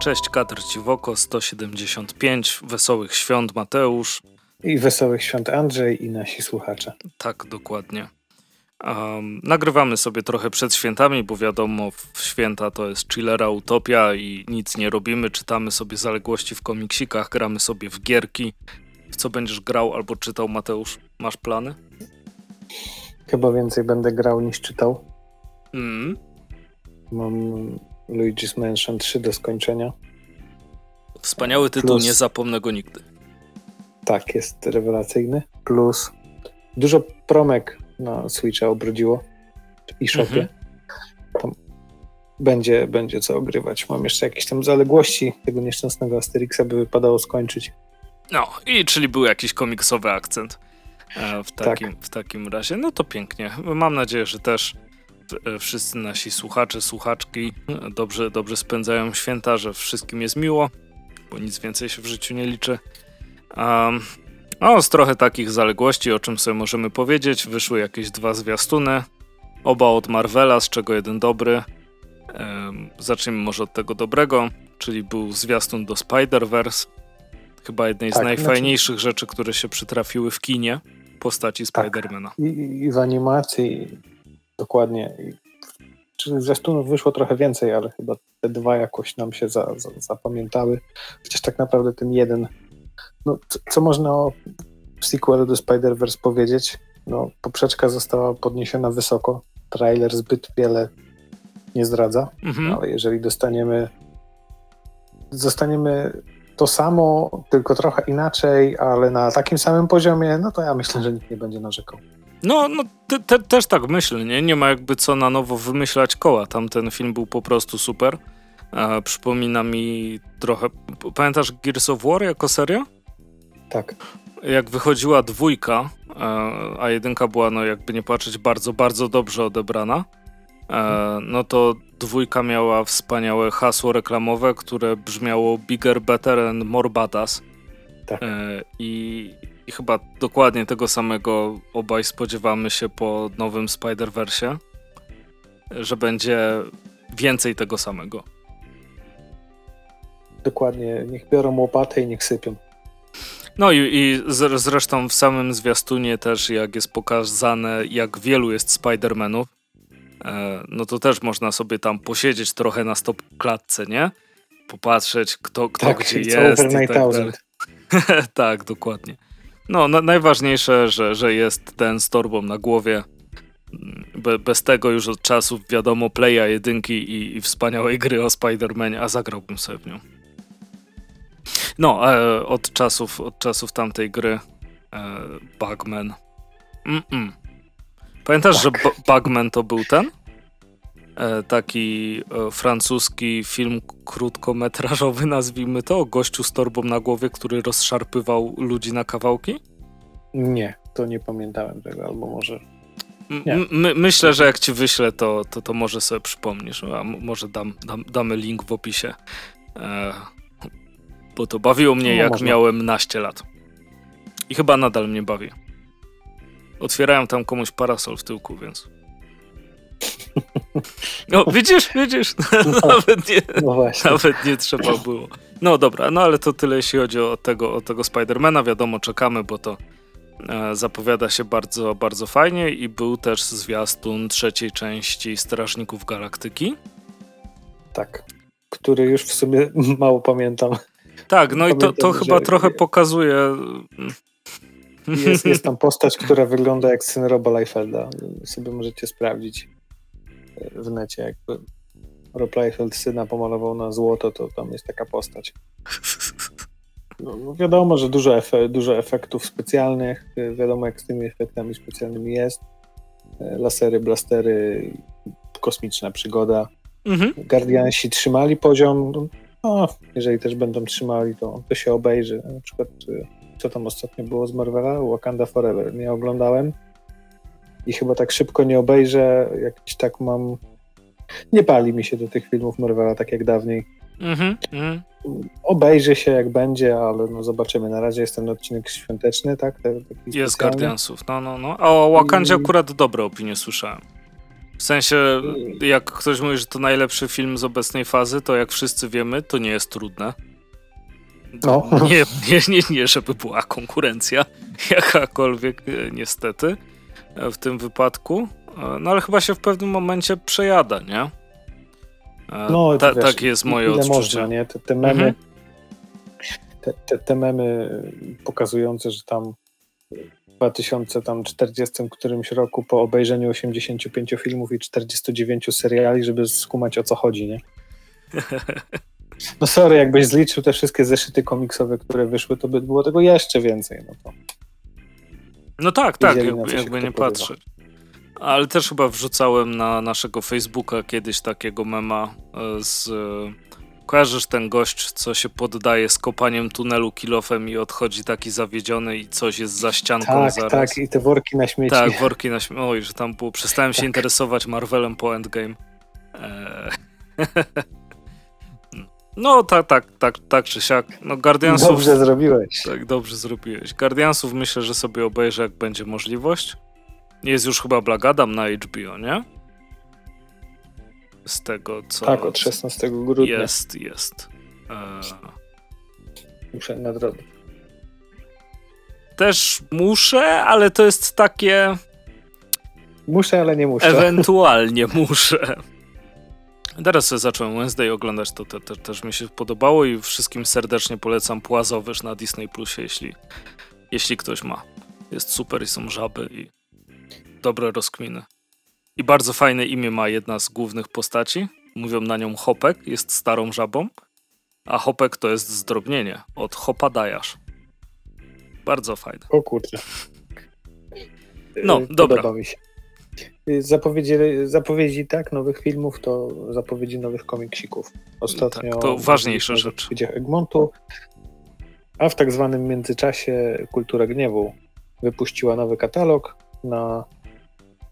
Cześć, Katr Ciwoko, 175. Wesołych świąt, Mateusz. I wesołych świąt, Andrzej i nasi słuchacze. Tak, dokładnie. Um, nagrywamy sobie trochę przed świętami, bo wiadomo, w święta to jest chillera utopia i nic nie robimy. Czytamy sobie zaległości w komiksikach, gramy sobie w gierki. W co będziesz grał albo czytał, Mateusz? Masz plany? Chyba więcej będę grał niż czytał. Mm. Mam Luigi's Mansion 3 do skończenia. Wspaniały tytuł, Plus... nie zapomnę go nigdy. Tak, jest rewelacyjny. Plus dużo promek na Switcha obrodziło i shopie. Mhm. będzie, będzie co ogrywać. Mam jeszcze jakieś tam zaległości tego nieszczęsnego Asterixa, by wypadało skończyć. No, i czyli był jakiś komiksowy akcent e, w takim, tak. w takim razie. No to pięknie. Mam nadzieję, że też wszyscy nasi słuchacze, słuchaczki dobrze, dobrze spędzają święta, że wszystkim jest miło, bo nic więcej się w życiu nie liczy. Um, no, z trochę takich zaległości, o czym sobie możemy powiedzieć. Wyszły jakieś dwa zwiastuny, oba od Marvela, z czego jeden dobry. Um, zacznijmy może od tego dobrego, czyli był zwiastun do Spider-Verse. Chyba jednej tak, z najfajniejszych znaczy... rzeczy, które się przytrafiły w kinie postaci tak. Spidermana. I, I, w animacji dokładnie. Czyli zwiastunów wyszło trochę więcej, ale chyba te dwa jakoś nam się za, za, zapamiętały. Chociaż tak naprawdę ten jeden no, co, co można o sequelu do Spider-Verse powiedzieć? No, poprzeczka została podniesiona wysoko. Trailer zbyt wiele nie zdradza, mhm. ale jeżeli dostaniemy zostaniemy to samo, tylko trochę inaczej, ale na takim samym poziomie, no to ja myślę, że nikt nie będzie narzekał. No, no te, te, też tak myślę, nie? Nie ma jakby co na nowo wymyślać koła. Tamten film był po prostu super. E, przypomina mi trochę... Pamiętasz Gears of War jako seria? Tak. Jak wychodziła dwójka, e, a jedynka była, no jakby nie patrzeć, bardzo, bardzo dobrze odebrana, e, no to dwójka miała wspaniałe hasło reklamowe, które brzmiało Bigger, Better and More Badass. Tak. E, I, I chyba dokładnie tego samego obaj spodziewamy się po nowym Spider-Versie, że będzie więcej tego samego. Dokładnie. Niech biorą łopatę i niech sypią. No i, i zresztą w samym zwiastunie też, jak jest pokazane, jak wielu jest Spider-Manów, e, no to też można sobie tam posiedzieć trochę na stop klatce, nie? Popatrzeć, kto, kto tak, gdzie jest. I tak, tak, dokładnie. No, na, najważniejsze, że, że jest ten z torbą na głowie. Be, bez tego już od czasów wiadomo Playa jedynki i, i wspaniałej gry o Spider-Manie, a zagrałbym sobie w nią. No, e, od czasów, od czasów tamtej gry e, Bugman. Mm -mm. Pamiętasz, tak. że Bugman to był ten? E, taki e, francuski film krótkometrażowy, nazwijmy to, o gościu z torbą na głowie, który rozszarpywał ludzi na kawałki? Nie, to nie pamiętałem tego, albo może... My, myślę, że jak ci wyślę, to, to, to może sobie przypomnisz, a może dam, dam, damy link w opisie. E, bo to bawiło mnie no, jak można. miałem naście lat. I chyba nadal mnie bawi. Otwierałem tam komuś parasol w tyłku, więc... No, widzisz, widzisz, no, nawet, nie, no nawet nie trzeba było. No dobra, no ale to tyle jeśli chodzi o tego, o tego Spidermana. Wiadomo, czekamy, bo to e, zapowiada się bardzo, bardzo fajnie i był też zwiastun trzeciej części Strażników Galaktyki. Tak, który już w sumie mało pamiętam. Tak, no i to, to chyba trochę pokazuje. Jest, jest tam postać, która wygląda jak syn Roba Leifelda. Sobie możecie sprawdzić w necie. Jakby Rob Liefeld syna pomalował na złoto, to tam jest taka postać. No, no wiadomo, że dużo, efe, dużo efektów specjalnych. Wiadomo, jak z tymi efektami specjalnymi jest. Lasery, blastery, kosmiczna przygoda. Mhm. Guardiansi trzymali poziom. No, jeżeli też będą trzymali, to, to się obejrzy. Na przykład, y, co tam ostatnio było z Marvela? Wakanda Forever. Nie oglądałem i chyba tak szybko nie obejrzę. Jakiś tak mam. Nie pali mi się do tych filmów Marvela tak jak dawniej. Mhm, mm Obejrzy się jak będzie, ale no zobaczymy. Na razie jest ten odcinek świąteczny, tak? jest Guardiansów, no, no, no. A o Wakandzie I... akurat dobre opinie słyszałem. W sensie, jak ktoś mówi, że to najlepszy film z obecnej fazy, to jak wszyscy wiemy, to nie jest trudne. No. Nie, nie, nie, nie, żeby była konkurencja jakakolwiek, e, niestety, w tym wypadku. E, no ale chyba się w pewnym momencie przejada, nie? No, Ta, wiesz, tak jest moje odczucie. Można, nie? Te, te memy, mhm. te, te, te memy pokazujące, że tam w 2040 którymś roku po obejrzeniu 85 filmów i 49 seriali, żeby skumać o co chodzi, nie? No sorry, jakbyś zliczył te wszystkie zeszyty komiksowe, które wyszły, to by było tego jeszcze więcej. No, to no tak, tak, jakby, jakby nie patrzeć. Ale też chyba wrzucałem na naszego Facebooka kiedyś takiego mema e, z... Kojarzysz ten gość, co się poddaje z kopaniem tunelu kilofem i odchodzi taki zawiedziony i coś jest za ścianką tak, zaraz. Tak, i te worki na śmieci. Tak, worki na śmieci. Oj, że tam było. Przestałem tak. się interesować Marvelem po Endgame. Eee. No tak, tak, tak, tak czy siak. No Guardiansów... Dobrze zrobiłeś. Tak, dobrze zrobiłeś. Guardiansów myślę, że sobie obejrzę, jak będzie możliwość. Jest już chyba Black Adam na HBO, nie? Z tego, co... Tak, od 16 grudnia. Jest, jest. E... Muszę nadrobić. Też muszę, ale to jest takie... Muszę, ale nie muszę. Ewentualnie muszę. Teraz sobie zacząłem Wednesday oglądać, to te, też mi się podobało i wszystkim serdecznie polecam Płazowyż na Disney Plusie, jeśli, jeśli ktoś ma. Jest super i są żaby i dobre rozkminy. I bardzo fajne imię ma jedna z głównych postaci. Mówią na nią Hopek, jest starą żabą, a Hopek to jest zdrobnienie od Hopadajasz. Bardzo fajne. O kurczę. No, dobra. Podoba mi się. Zapowiedzi, zapowiedzi tak, nowych filmów, to zapowiedzi nowych komiksików. Ostatnio tak, to ważniejsza rzecz. W Egmontu, a w tak zwanym międzyczasie Kultura Gniewu wypuściła nowy katalog na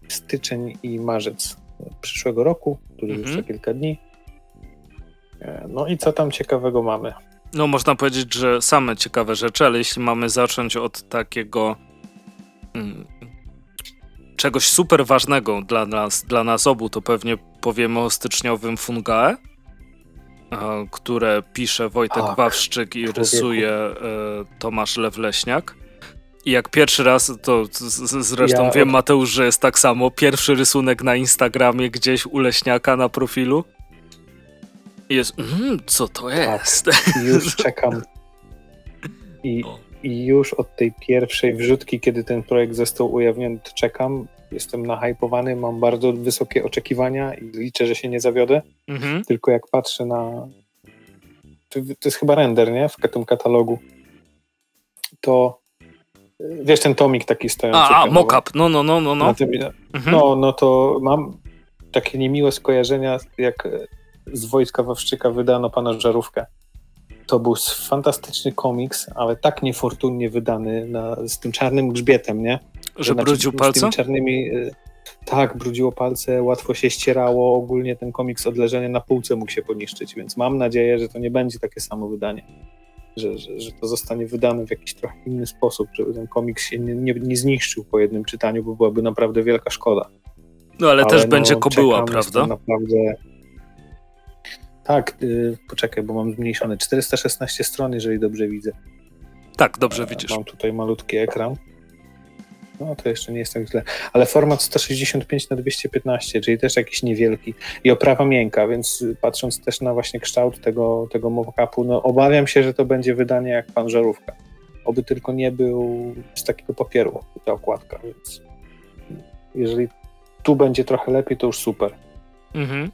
styczeń i marzec przyszłego roku, który -hmm. już za kilka dni. E, no i co tam ciekawego mamy? No, można powiedzieć, że same ciekawe rzeczy, ale jeśli mamy zacząć od takiego mm, czegoś super ważnego dla nas, dla nas obu, to pewnie powiemy o styczniowym Fungae, które pisze Wojtek tak, Wawszczyk i rysuje e, Tomasz Lewleśniak. I jak pierwszy raz, to zresztą ja wiem, Mateusz, że jest tak samo, pierwszy rysunek na Instagramie gdzieś u Leśniaka na profilu. Jest, mm, co to tak, jest? Tak, już czekam. I, I, już od tej pierwszej wrzutki, kiedy ten projekt został ujawniony, czekam. Jestem nahypowany, mam bardzo wysokie oczekiwania i liczę, że się nie zawiodę. Mhm. Tylko jak patrzę na. To, to jest chyba render, nie? W tym katalogu. To Wiesz, ten tomik taki stojący. A, a mock-up, no, no, no, no. No. Tym, mhm. no, no to mam takie niemiłe skojarzenia, jak z Wojska Wawrzyka wydano Pana Żarówkę. To był fantastyczny komiks, ale tak niefortunnie wydany na, z tym czarnym grzbietem, nie? Że znaczy, brudził palce? Z tymi czarnymi... Y, tak, brudziło palce, łatwo się ścierało. Ogólnie ten komiks od leżenia na półce mógł się poniszczyć, więc mam nadzieję, że to nie będzie takie samo wydanie że, że, że to zostanie wydane w jakiś trochę inny sposób, żeby ten komiks się nie, nie, nie zniszczył po jednym czytaniu, bo byłaby naprawdę wielka szkoda. No ale, ale też no, będzie kobyła, prawda? Naprawdę... Tak, yy, poczekaj, bo mam zmniejszone 416 stron, jeżeli dobrze widzę. Tak, dobrze widzisz. Mam tutaj malutki ekran. No to jeszcze nie jest tak źle. Ale format 165 na 215, czyli też jakiś niewielki. I oprawa miękka, więc patrząc też na właśnie kształt tego, tego mock-upu, no obawiam się, że to będzie wydanie jak pan Żarówka. Oby tylko nie był z takiego papieru ta okładka, więc jeżeli tu będzie trochę lepiej, to już super. Mhm.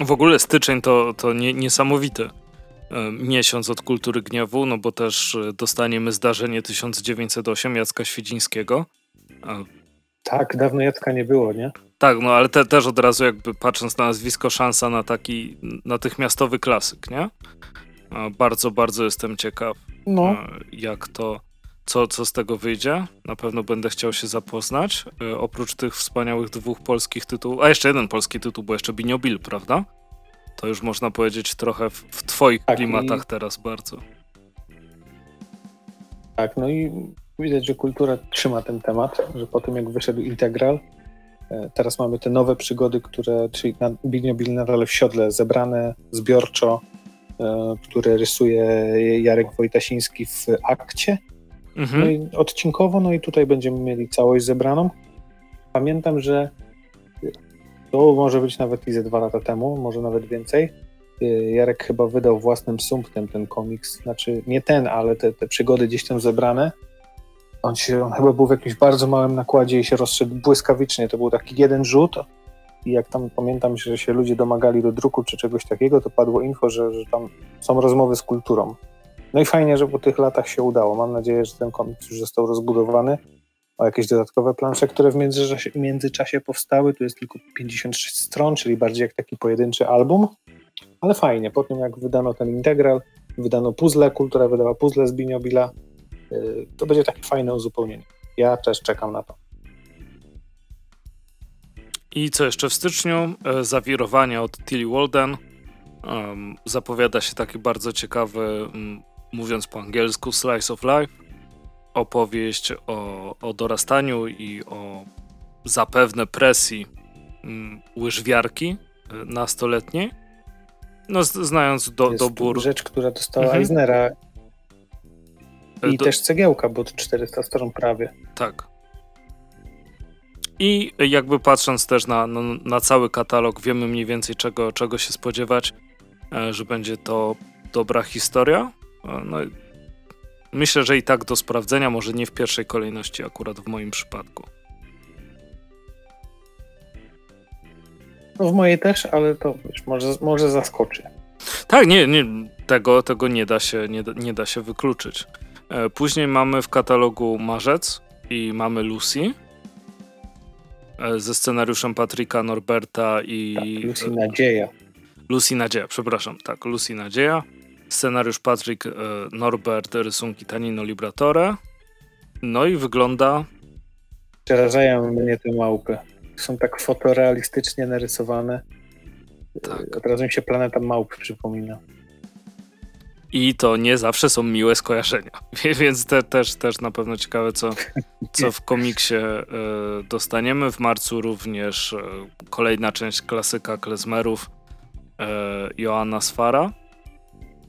W ogóle styczeń to, to nie, niesamowity e, miesiąc od kultury gniewu, no bo też e, dostaniemy zdarzenie 1908 Jacka Świdzińskiego, tak, dawno Jacka nie było, nie? Tak, no ale te, też od razu jakby patrząc na nazwisko, szansa na taki natychmiastowy klasyk, nie? Bardzo, bardzo jestem ciekaw, no. jak to, co, co z tego wyjdzie. Na pewno będę chciał się zapoznać. E, oprócz tych wspaniałych dwóch polskich tytułów, a jeszcze jeden polski tytuł, bo jeszcze Binio Bill, prawda? To już można powiedzieć trochę w, w twoich tak, klimatach i... teraz bardzo. Tak, no i widać, że kultura trzyma ten temat, że po tym jak wyszedł Integral, E, teraz mamy te nowe przygody, które, czyli Bilnio Bill nadal w siodle, zebrane zbiorczo, e, które rysuje Jarek Wojtasiński w akcie. Mhm. No i odcinkowo, no i tutaj będziemy mieli całość zebraną. Pamiętam, że to może być nawet i ze dwa lata temu, może nawet więcej. Y, Jarek chyba wydał własnym sumptem ten komiks, znaczy nie ten, ale te, te przygody gdzieś tam zebrane. On, się, on chyba był w jakimś bardzo małym nakładzie i się rozszedł błyskawicznie. To był taki jeden rzut i jak tam pamiętam, że się ludzie domagali do druku czy czegoś takiego, to padło info, że, że tam są rozmowy z kulturą. No i fajnie, że po tych latach się udało. Mam nadzieję, że ten komiks już został rozbudowany o jakieś dodatkowe plansze, które w międzyczasie, międzyczasie powstały. Tu jest tylko 56 stron, czyli bardziej jak taki pojedynczy album, ale fajnie. Po tym jak wydano ten integral, wydano puzzle, kultura wydała puzzle z Biniobila, y, to będzie takie fajne uzupełnienie. Ja też czekam na to. I co jeszcze w styczniu? E, zawirowanie od Tilly Walden. Um, zapowiada się taki bardzo ciekawy, um, mówiąc po angielsku, slice of life opowieść o, o dorastaniu i o zapewne presji mm, łyżwiarki y, nastoletniej. No, znając do, jest dobór. Rzecz, która dostała mhm. Eisnera. I do... też cegiełka, bo to 400 stron prawie. Tak. I jakby patrząc też na, na, na, cały katalog, wiemy mniej więcej czego, czego się spodziewać, e, że będzie to dobra historia. E, no, Myślę, że i tak do sprawdzenia, może nie w pierwszej kolejności, akurat w moim przypadku. No w mojej też, ale to wiesz, może, może zaskoczy. Tak, nie, nie tego, tego nie, da się, nie, nie da się wykluczyć. E, później mamy w katalogu Marzec i mamy Lucy e, ze scenariuszem Patryka Norberta i. Tak, Lucy Nadzieja. Lucy Nadzieja, przepraszam, tak, Lucy Nadzieja. Scenariusz Patrick e, Norbert, rysunki Tanino Libratore. No i wygląda... Przerażają mnie te małpy. Są tak fotorealistycznie narysowane. Tak. Od razu mi się planeta małp przypomina. I to nie zawsze są miłe skojarzenia. Więc te, też, też na pewno ciekawe, co, co w komiksie y, dostaniemy. W marcu również y, kolejna część klasyka klezmerów y, Joanna Sfara.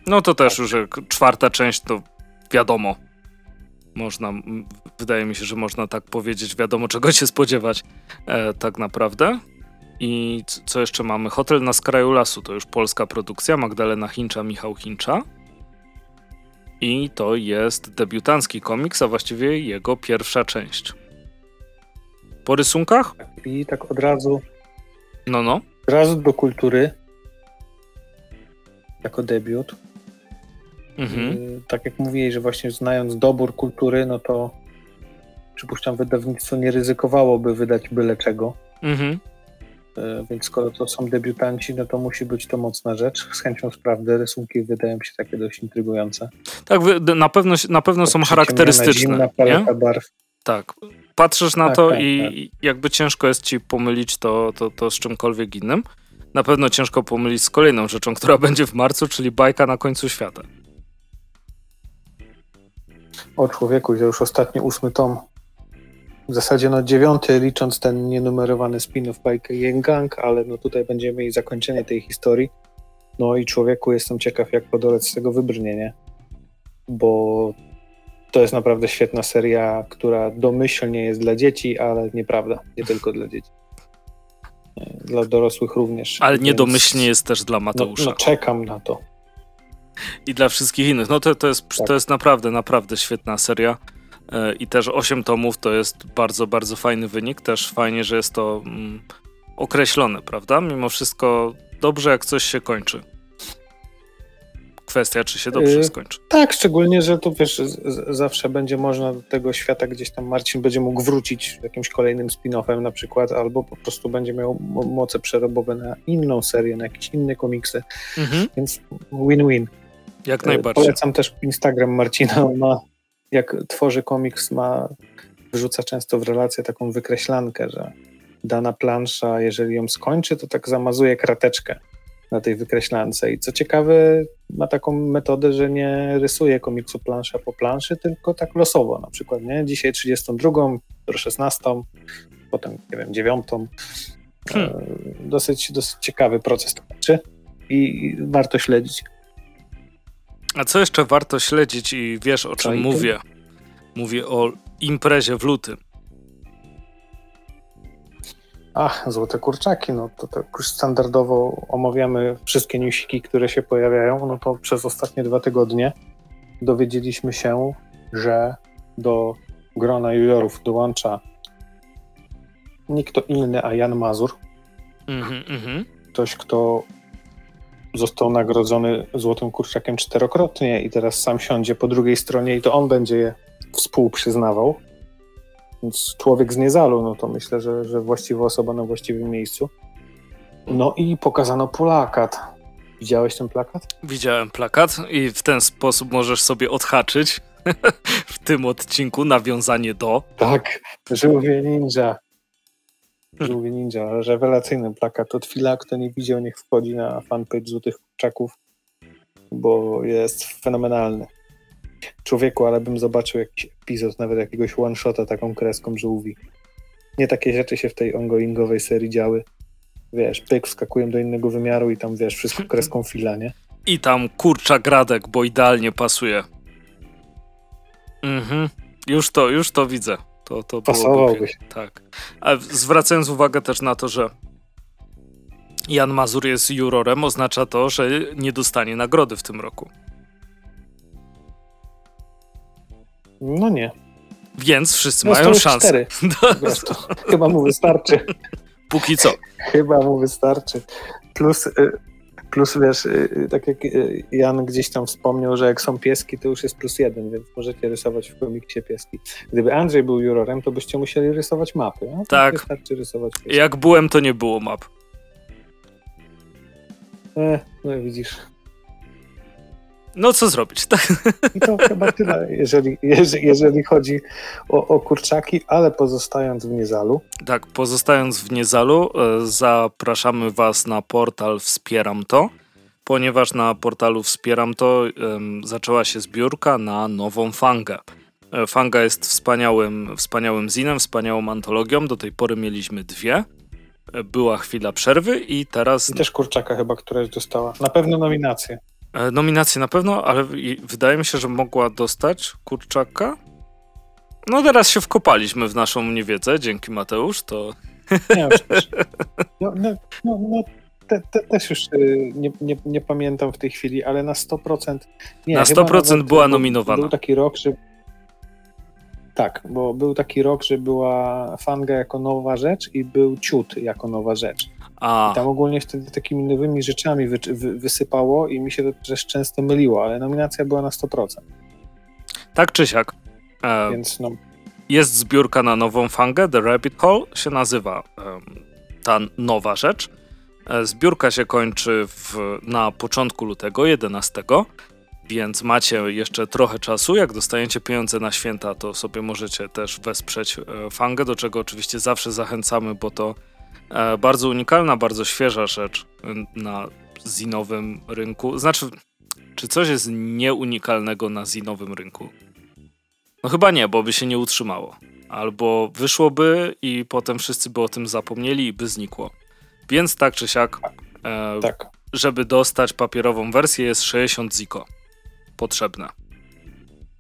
No to też już czwarta część, to wiadomo. Można, wydaje mi się, że można tak powiedzieć, wiadomo czego się spodziewać e, tak naprawdę. I co jeszcze mamy? Hotel na skraju lasu, to już polska produkcja, Magdalena Hincza, Michał Hincza. I to jest debiutancki komiks, a właściwie jego pierwsza część. Po rysunkach? I tak od razu. No, no. Od razu do kultury. Jako debiut. Mhm. Y, tak jak mówiłeś, że właśnie znając dobór kultury, no to przypuszczam, wydawnictwo nie ryzykowałoby wydać byle czego. Mhm. Y, więc skoro to są debiutanci, no to musi być to mocna rzecz. Z chęcią sprawdzę. Rysunki wydają się takie dość intrygujące. Tak, na pewno, na pewno są charakterystyczne. Zimna paleta nie? barw. Tak. Patrzysz na tak, to tak, i tak. jakby ciężko jest ci pomylić to, to, to z czymkolwiek innym. Na pewno ciężko pomylić z kolejną rzeczą, która będzie w marcu, czyli bajka na końcu świata. O człowieku, to już ostatni ósmy tom. W zasadzie no dziewiąty, licząc ten nienumerowany spin-off bajkę Gang, ale no tutaj będziemy mieli zakończenie tej historii. No i człowieku, jestem ciekaw, jak podolec z tego wybrnienie, bo to jest naprawdę świetna seria, która domyślnie jest dla dzieci, ale nieprawda, nie tylko dla dzieci. Dla dorosłych również. Ale niedomyślnie jest też dla Mateusza. No, no czekam na to i dla wszystkich innych. No to, to, jest, tak. to jest naprawdę, naprawdę świetna seria. E, I też 8 tomów to jest bardzo, bardzo fajny wynik. Też fajnie, że jest to mm, określone, prawda? Mimo wszystko dobrze, jak coś się kończy. Kwestia, czy się dobrze yy, skończy. Tak, szczególnie, że tu wiesz, zawsze będzie można do tego świata gdzieś tam Marcin będzie mógł wrócić jakimś kolejnym spin-offem na przykład, albo po prostu będzie miał moce przerobowe na inną serię, na jakieś inne komiksy. Mhm. Więc win-win. Jak e, najbardziej. Polecam też Instagram Marcina. ma, jak tworzy komiks, ma, wrzuca często w relację taką wykreślankę, że dana plansza, jeżeli ją skończy, to tak zamazuje krateczkę na tej wykreślance. I co ciekawe, ma taką metodę, że nie rysuje komiksu plansza po planszy, tylko tak losowo. Na przykład, nie? Dzisiaj 32, 16, potem, nie wiem, dziewiątą. Hmm. Dosyć, dosyć ciekawy proces to znaczy i warto śledzić. A co jeszcze warto śledzić i wiesz o czym mówię? Mówię o imprezie w lutym. Ach, złote kurczaki, no to tak już standardowo omawiamy wszystkie newsiki, które się pojawiają, no to przez ostatnie dwa tygodnie dowiedzieliśmy się, że do grona juniorów dołącza nie kto inny, a Jan Mazur. Mm -hmm. Ktoś, kto został nagrodzony złotym kurczakiem czterokrotnie i teraz sam siądzie po drugiej stronie i to on będzie je współprzyznawał. Więc człowiek z niezalu, no to myślę, że, że właściwa osoba na właściwym miejscu. No i pokazano plakat. Widziałeś ten plakat? Widziałem plakat i w ten sposób możesz sobie odhaczyć w tym odcinku nawiązanie do. Tak, żółwie ninja. Żółwie ninja, rewelacyjny plakat. Od chwila, kto nie widział, niech wchodzi na fanpage Złotych Kurczaków, bo jest fenomenalny. Człowieku, ale bym zobaczył jakiś epizod, nawet jakiegoś one-shota taką kreską żółwi. Nie takie rzeczy się w tej ongoingowej serii działy. Wiesz, pyk, wskakują do innego wymiaru i tam, wiesz, wszystko kreską fila, nie? I tam kurcza gradek, bo idealnie pasuje. Mhm. Już to, już to widzę. To, to Pasowałby się. Tak. A zwracając uwagę też na to, że Jan Mazur jest jurorem, oznacza to, że nie dostanie nagrody w tym roku. No nie. Więc wszyscy no mają szansę. Chyba mu wystarczy. Póki co. Chyba mu wystarczy. Plus, y, plus wiesz, y, y, tak jak Jan gdzieś tam wspomniał, że jak są pieski, to już jest plus jeden, więc możecie rysować w komiksie pieski. Gdyby Andrzej był jurorem, to byście musieli rysować mapy. No, tak. Wystarczy rysować pieski. Jak byłem, to nie było map. E, no widzisz. No co zrobić, tak? I to chyba tyle, jeżeli, jeżeli, jeżeli chodzi o, o, kurczaki, ale pozostając w Niezalu. Tak, pozostając w Niezalu, e, zapraszamy Was na portal Wspieram To, ponieważ na portalu Wspieram To zaczęła się zbiórka na nową fangę. E, Fanga jest wspaniałym, wspaniałym zinem, wspaniałą antologią. Do tej pory mieliśmy dwie. E, była chwila przerwy i teraz. I też kurczaka chyba, któraś dostała. Na pewno nominację. E, nominację na pewno, ale wydaje mi się, że mogła dostać kurczaka. No teraz się wkopaliśmy w naszą niewiedzę, dzięki Mateusz, to... Nie, no, no, no, no te, te, też już y, nie, nie, nie, pamiętam w tej chwili, ale na 100%... Nie, na 100% była nominowana. Był taki rok, że... Tak, bo był taki rok, że była Fanga jako nowa rzecz i był Ciut jako nowa rzecz. A. I tam ogólnie wtedy takimi nowymi rzeczami wy, wy, wysypało i mi się to też często myliło, ale nominacja była na 100%. Tak czy siak. E, Więc no. Jest zbiórka na nową fangę, The Rabbit Hole się nazywa e, ta nowa rzecz. E, zbiórka się kończy w, na początku lutego, 11. Więc macie jeszcze trochę czasu. Jak dostajecie pieniądze na święta, to sobie możecie też wesprzeć e, fangę, do czego oczywiście zawsze zachęcamy, bo to bardzo unikalna, bardzo świeża rzecz na zinowym rynku. Znaczy, czy coś jest nieunikalnego na zinowym rynku? No chyba nie, bo by się nie utrzymało. Albo wyszłoby i potem wszyscy by o tym zapomnieli i by znikło. Więc tak czy siak, e, tak. żeby dostać papierową wersję jest 60 ziko potrzebne.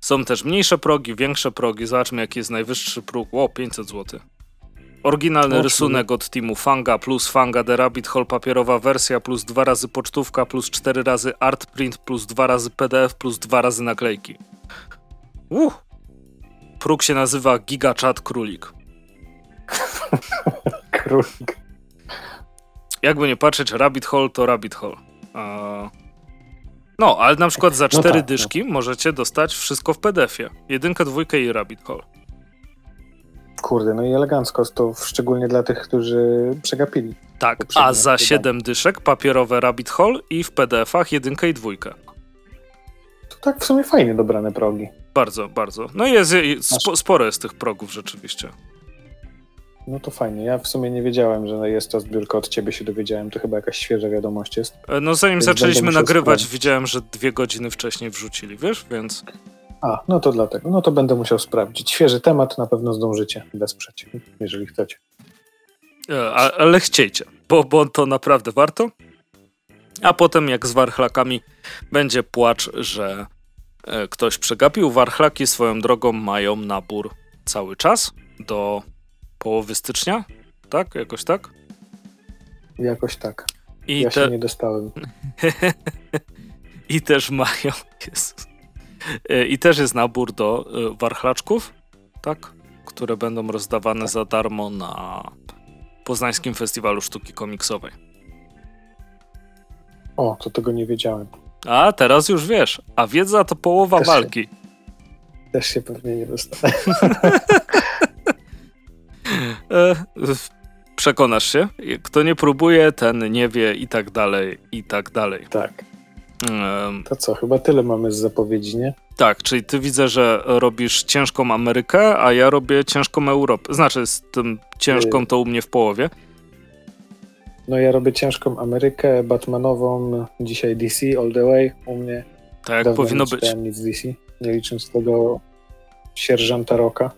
Są też mniejsze progi, większe progi. Zobaczmy jaki jest najwyższy próg. O, 500 zł. Oryginalny rysunek od teamu Fanga plus Fanga The Rabbit Hole papierowa wersja plus dwa razy pocztówka plus cztery razy art print plus dwa razy PDF plus dwa razy naklejki. Uh. Próg się nazywa GigaChat Królik. Królik. Jakby nie patrzeć, Rabbit Hole to Rabbit Hole. Uh... No, ale na przykład za no cztery no tak, dyszki no. możecie dostać wszystko w PDF-ie. Jedynkę, dwójkę i Rabbit Hole. Kurde, no i elegancko, to szczególnie dla tych, którzy przegapili. Tak, a za 7 dyszek papierowe Rabbit Hole i w PDF-ach jedynkę i dwójkę. To tak w sumie fajnie dobrane progi. Bardzo, bardzo. No jest, spo, sporo jest tych progów rzeczywiście. No to fajnie. Ja w sumie nie wiedziałem, że jest to zbiórka. Od ciebie się dowiedziałem. To chyba jakaś świeża wiadomość jest. E, no zanim więc zaczęliśmy nagrywać, widziałem, że dwie godziny wcześniej wrzucili, wiesz, więc... A, no to dlatego. No to będę musiał sprawdzić. Świeży temat, na pewno zdążycie wesprzeć, jeżeli chcecie. E, ale chciejcie, bo, bo to naprawdę warto. A potem, jak z warchlakami, będzie płacz, że e, ktoś przegapił. Warchlaki swoją drogą mają nabór cały czas do połowy stycznia, tak? Jakoś tak? Jakoś tak. I ja te... się nie dostałem. I też mają. Jezus. E, I też jest nabór do e, warchlaczków, tak? Które będą rozdawane tak. za darmo na Poznańskim Festiwalu Sztuki Komiksowej. O, to tego nie wiedziałem. A, teraz już wiesz. A wiedza to połowa też walki. Się, też się pewnie nie dostałem. E, przekonasz się. Kto nie próbuje, ten nie wie i tak dalej, i tak dalej. Tak. To co, chyba tyle mamy z zapowiedzi, nie? Tak, czyli ty widzę, że robisz ciężką Amerykę, a ja robię ciężką Europę. Znaczy, z tym ciężką to u mnie w połowie. No ja robię ciężką Amerykę, Batmanową, dzisiaj DC all the way u mnie. Tak jak powinno nie być. nic DC, nie licząc tego sierżanta Roka,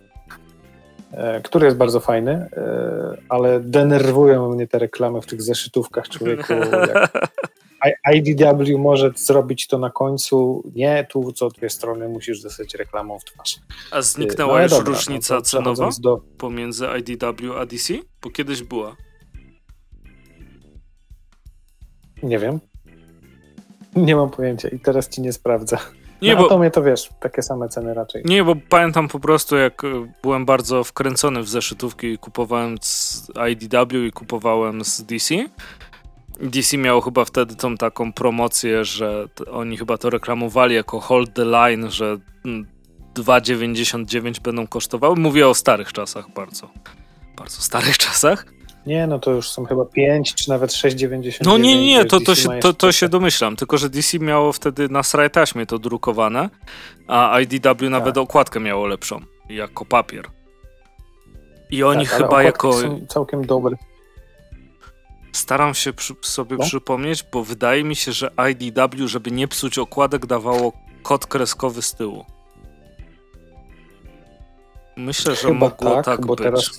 e, który jest bardzo fajny, e, ale denerwują mnie te reklamy w tych zeszytówkach człowieku. Jak IDW może zrobić to na końcu. Nie, tu co dwie strony musisz dostać reklamą w twarz. A zniknęła no, już dobra, różnica no cenowa do... pomiędzy IDW a DC? Bo kiedyś była. Nie wiem. Nie mam pojęcia i teraz ci nie sprawdzę. Nie, no, bo to mnie to wiesz, takie same ceny raczej. Nie, bo pamiętam po prostu, jak e, byłem bardzo wkręcony w zeszytówki i kupowałem z IDW i kupowałem z DC DC miało chyba wtedy tą taką promocję, że oni chyba to reklamowali jako hold the line, że 2,99 mm, będą kosztowały. Mówię o starych czasach bardzo. Bardzo starych czasach. Nie, no to już są chyba 5 czy nawet 6,99. No nie, nie, to, to, się, to, to się domyślam. Tylko, że DC miało wtedy na sraj taśmie to drukowane, a IDW nawet tak. okładkę miało lepszą, jako papier. I oni tak, chyba jako. Są całkiem dobre. Staram się przy, sobie no? przypomnieć, bo wydaje mi się, że IDW, żeby nie psuć okładek, dawało kod kreskowy z tyłu. Myślę, że Chyba mogło tak, tak bo być. Teraz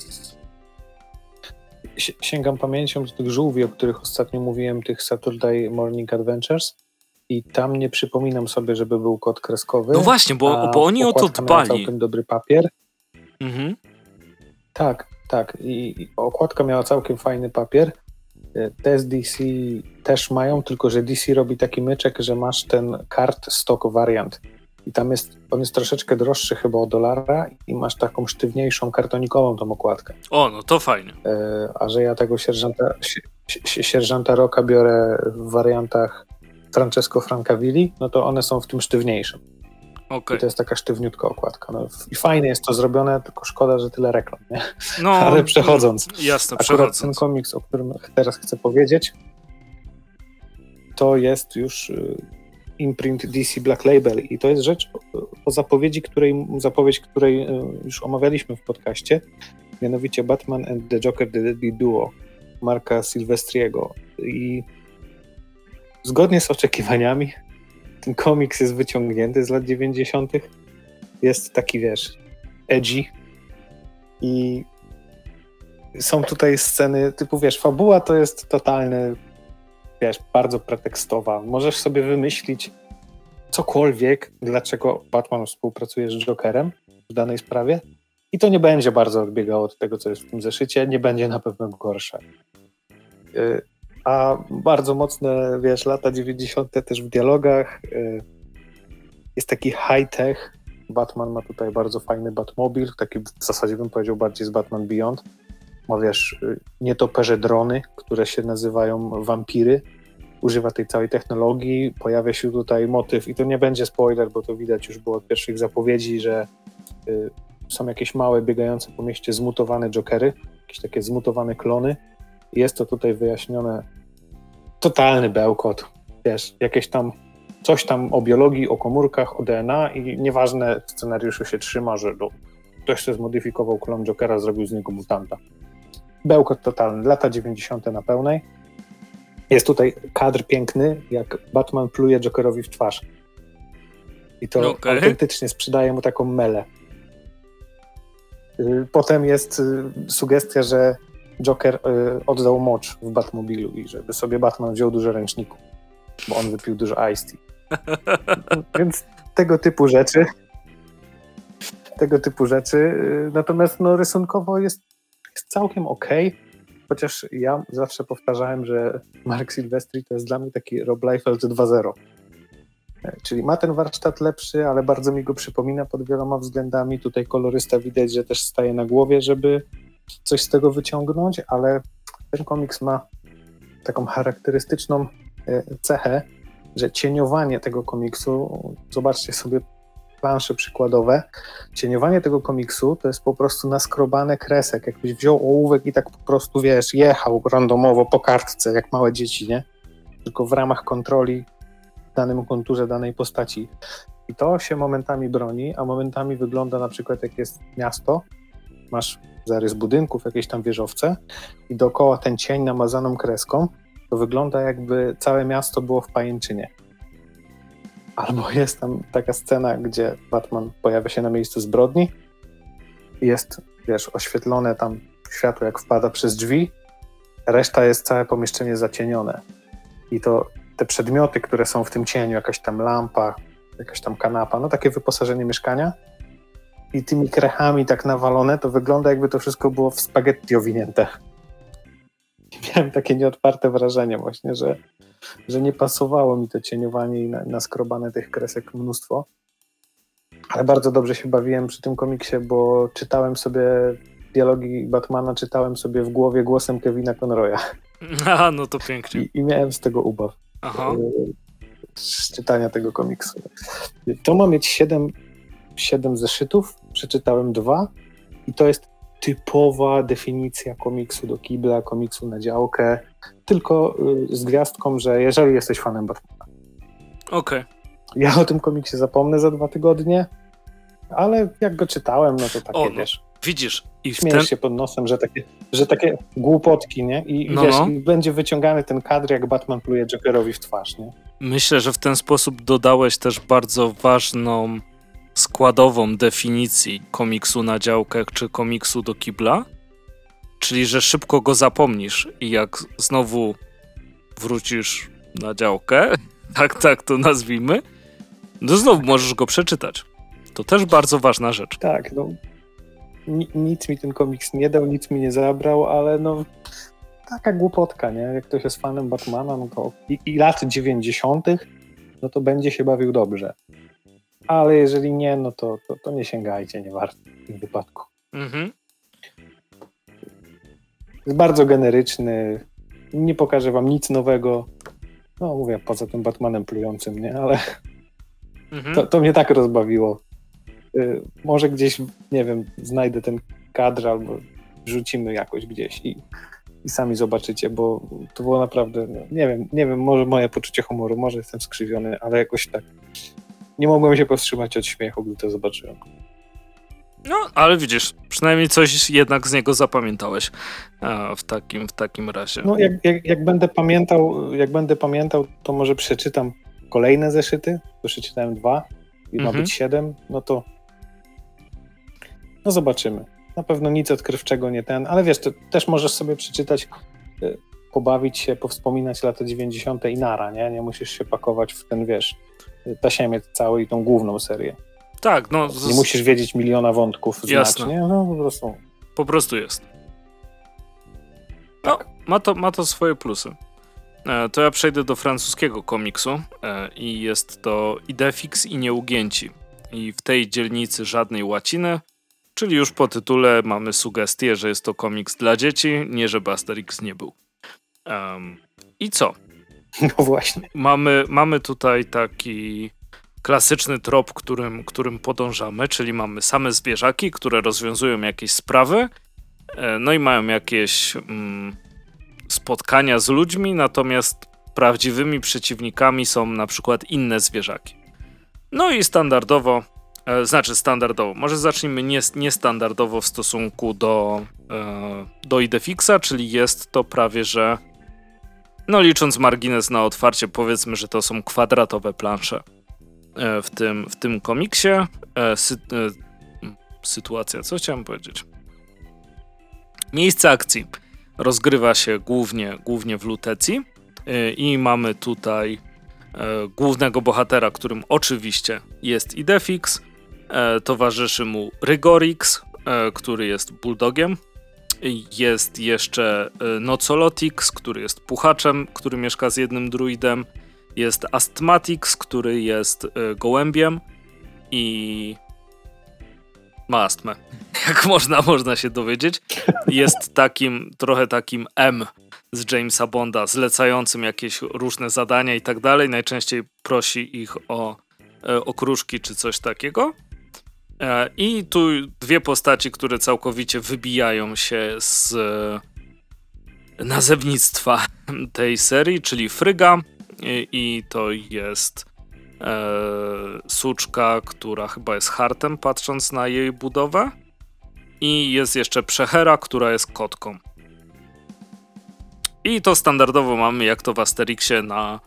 sięgam pamięcią do tych żółwi, o których ostatnio mówiłem, tych Saturday Morning Adventures i tam nie przypominam sobie, żeby był kod kreskowy. No właśnie, bo, bo oni o to dbali. całkiem dobry papier. Mhm. Tak, tak. I, I okładka miała całkiem fajny papier. Te z DC też mają, tylko że DC robi taki myczek, że masz ten kart stock wariant. I tam jest, on jest troszeczkę droższy chyba o dolara i masz taką sztywniejszą kartonikową tą okładkę. O, no to fajnie. E, a że ja tego sierżanta, sierżanta Roka biorę w wariantach Francesco Francavilli, no to one są w tym sztywniejszym. Okay. I to jest taka sztywniutka okładka. No, I fajnie jest to zrobione, tylko szkoda, że tyle reklam, nie? No, Ale przechodząc, jasne, akurat przechodząc. ten komiks, o którym teraz chcę powiedzieć, to jest już y, imprint DC Black Label i to jest rzecz o zapowiedzi, której, zapowiedź, której y, już omawialiśmy w podcaście, mianowicie Batman and the Joker The Deadly Duo Marka Silvestriego i zgodnie z oczekiwaniami ten komiks jest wyciągnięty z lat 90. Jest taki, wiesz, edgy i są tutaj sceny typu, wiesz, fabuła to jest totalny, wiesz, bardzo pretekstowa. Możesz sobie wymyślić cokolwiek, dlaczego Batman współpracuje z Jokerem w danej sprawie i to nie będzie bardzo odbiegało od tego, co jest w tym zeszycie, nie będzie na pewno gorsze. A bardzo mocne, wiesz, lata 90. też w dialogach. Y, jest taki high-tech. Batman ma tutaj bardzo fajny Batmobil, taki w zasadzie bym powiedział bardziej z Batman Beyond. Ma, wiesz, y, nietoperze drony, które się nazywają wampiry. Używa tej całej technologii, pojawia się tutaj motyw i to nie będzie spoiler, bo to widać już było od pierwszych zapowiedzi, że y, są jakieś małe, biegające po mieście zmutowane jokery, jakieś takie zmutowane klony. Jest to tutaj wyjaśnione totalny bełkot. Wiesz, jakieś tam coś tam o biologii, o komórkach, o DNA i nieważne w scenariuszu się trzyma, że no, ktoś, kto zmodyfikował klon Jokera, zrobił z niego mutanta. Bełkot totalny, lata 90. na pełnej. Jest tutaj kadr piękny, jak Batman pluje Jokerowi w twarz. I to okay. autentycznie sprzedaje mu taką melę. Y, potem jest y, sugestia, że Joker y, oddał mocz w Batmobilu i żeby sobie Batman wziął dużo ręczników, bo on wypił dużo Ice Tea. Więc tego typu rzeczy tego typu rzeczy. Y, natomiast no, rysunkowo jest, jest całkiem ok. Chociaż ja zawsze powtarzałem, że Mark Silvestri to jest dla mnie taki Rob Liefeld 2.0. E, czyli ma ten warsztat lepszy, ale bardzo mi go przypomina pod wieloma względami. Tutaj kolorysta widać, że też staje na głowie, żeby coś z tego wyciągnąć, ale ten komiks ma taką charakterystyczną e, cechę, że cieniowanie tego komiksu, zobaczcie sobie plansze przykładowe, cieniowanie tego komiksu to jest po prostu naskrobane kresek. Jakbyś wziął ołówek i tak po prostu, wiesz, jechał randomowo po kartce, jak małe dzieci, nie? Tylko w ramach kontroli w danym konturze danej postaci. I to się momentami broni, a momentami wygląda na przykład jak jest miasto, masz zarys budynków, jakieś tam wieżowce i dookoła ten cień namazaną kreską, to wygląda jakby całe miasto było w pajęczynie. Albo jest tam taka scena, gdzie Batman pojawia się na miejscu zbrodni. Jest, wiesz, oświetlone tam światło, jak wpada przez drzwi. Reszta jest całe pomieszczenie zacienione. I to te przedmioty, które są w tym cieniu, jakaś tam lampa, jakaś tam kanapa, no takie wyposażenie mieszkania. I tymi krechami tak nawalone, to wygląda jakby to wszystko było w spaghetti owinięte. miałem takie nieodparte wrażenie właśnie, że że nie pasowało mi to cieniowanie i naskrobane tych kresek mnóstwo. Ale bardzo dobrze się bawiłem przy tym komiksie, bo czytałem sobie dialogi Batmana, czytałem sobie w głowie głosem Kevina Conroya. Aha, no to pięknie. I, i miałem z tego ubaw. Aha. Z czytania tego komiksu. To ma mieć 7, 7 zeszytów, przeczytałem dwa i to jest typowa definicja komiksu do kibla, komiksu na działkę, tylko y, z gwiazdką, że jeżeli jesteś fanem Batmana. Okej. Okay. Ja o tym komiksie zapomnę za dwa tygodnie, ale jak go czytałem, no to takie, o, no, wiesz... Widzisz, i Śmiejesz ten... się pod nosem, że takie, że takie głupotki, nie? I, no, wiesz, no. I będzie wyciągany ten kadr, jak Batman pluje Jokerowi w twarz, nie? Myślę, że w ten sposób dodałeś też bardzo ważną składową definicji komiksu na działkę czy komiksu do kibla, czyli że szybko go zapomnisz i jak znowu wrócisz na działkę, tak, tak to nazwijmy, no znowu możesz go przeczytać. To też bardzo ważna rzecz. Tak, no nic mi ten komiks nie dał, nic mi nie zabrał, ale no taka głupotka, nie? Jak ktoś jest fanem Batmana, no to i, i lat 90., no to będzie się bawił dobrze ale jeżeli nie, no to, to, to nie sięgajcie, nie warto w tym wypadku. Mhm. Jest bardzo generyczny, nie pokaże wam nic nowego. No mówię, poza tym Batmanem plującym, nie? Ale mhm. to, to mnie tak rozbawiło. Y, może gdzieś, nie wiem, znajdę ten kadr albo wrzucimy jakoś gdzieś i, i sami zobaczycie, bo to było naprawdę, no, nie wiem, nie wiem, może moje poczucie humoru, może jestem skrzywiony, ale jakoś tak nie mogłem się powstrzymać od śmiechu, gdy to zobaczyłem. No, ale widzisz, przynajmniej coś jednak z niego zapamiętałeś w takim, w takim razie. No, jak, jak, jak, będę pamiętał, jak będę pamiętał, to może przeczytam kolejne zeszyty. To przeczytałem dwa i mhm. ma być siedem, no to no zobaczymy. Na pewno nic odkrywczego nie ten, ale wiesz, to też możesz sobie przeczytać, y, pobawić się, powspominać lata 90. i nara, nie? Nie musisz się pakować w ten, wiesz, tasiemiec cały i tą główną serię. Tak, no. Nie musisz wiedzieć miliona wątków Jasne. znacznie, no po prostu. Po prostu jest. No, tak. ma to, ma to swoje plusy. E, to ja przejdę do francuskiego komiksu e, i jest to Idefix i Nieugięci. I w tej dzielnicy żadnej łaciny, czyli już po tytule mamy sugestię, że jest to komiks dla dzieci, nie żeby Asterix nie był. Um, I co? No właśnie. Mamy, mamy tutaj taki klasyczny trop, którym, którym podążamy, czyli mamy same zwierzaki, które rozwiązują jakieś sprawy, e, no i mają jakieś mm, spotkania z ludźmi, natomiast prawdziwymi przeciwnikami są na przykład inne zwierzaki. No i standardowo, e, znaczy standardowo, może zacznijmy niestandardowo w stosunku do, e, do Idefixa, czyli jest to prawie że no licząc margines na otwarcie, powiedzmy, że to są kwadratowe plansze e, w tym, w tym komiksie. E, sy e, sytuacja, co chciałem powiedzieć? Miejsce akcji. rozgrywa się głównie, głównie w Lutecji i mamy tutaj głównego bohatera, którym oczywiście jest Idefix, towarzyszy mu Rygorix, który jest bulldogiem, jest jeszcze Nocolotix, który jest puchaczem, który mieszka z jednym druidem, jest Astmatix, który jest gołębiem i ma astmę. Jak można, można się dowiedzieć. Jest takim, trochę takim M z Jamesa Bonda, zlecającym jakieś różne zadania i tak dalej. Najczęściej prosi ich o, e, o kruszki czy coś takiego. E, I tu dwie postaci, które całkowicie wybijają się z e, nazewnictwa tej serii, czyli Fryga i to jest e, suczka, która chyba jest hartem, patrząc na jej budowę. I jest jeszcze przechera, która jest kotką. I to standardowo mamy, jak to w Asterixie, na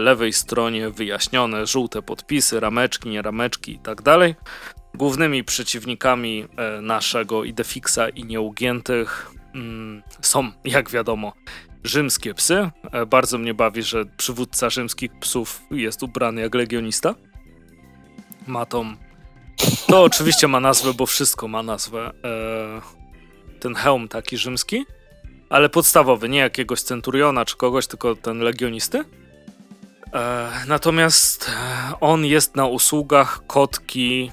lewej stronie wyjaśnione żółte podpisy, rameczki, nie rameczki i tak dalej. Głównymi przeciwnikami e, naszego Idefixa i nieugiętych mm, są, jak wiadomo, rzymskie psy. E, bardzo mnie bawi, że przywódca rzymskich psów jest ubrany jak legionista. Ma tą. To oczywiście ma nazwę, bo wszystko ma nazwę. E, ten hełm taki rzymski, ale podstawowy, nie jakiegoś centuriona czy kogoś, tylko ten legionisty. Natomiast on jest na usługach kotki,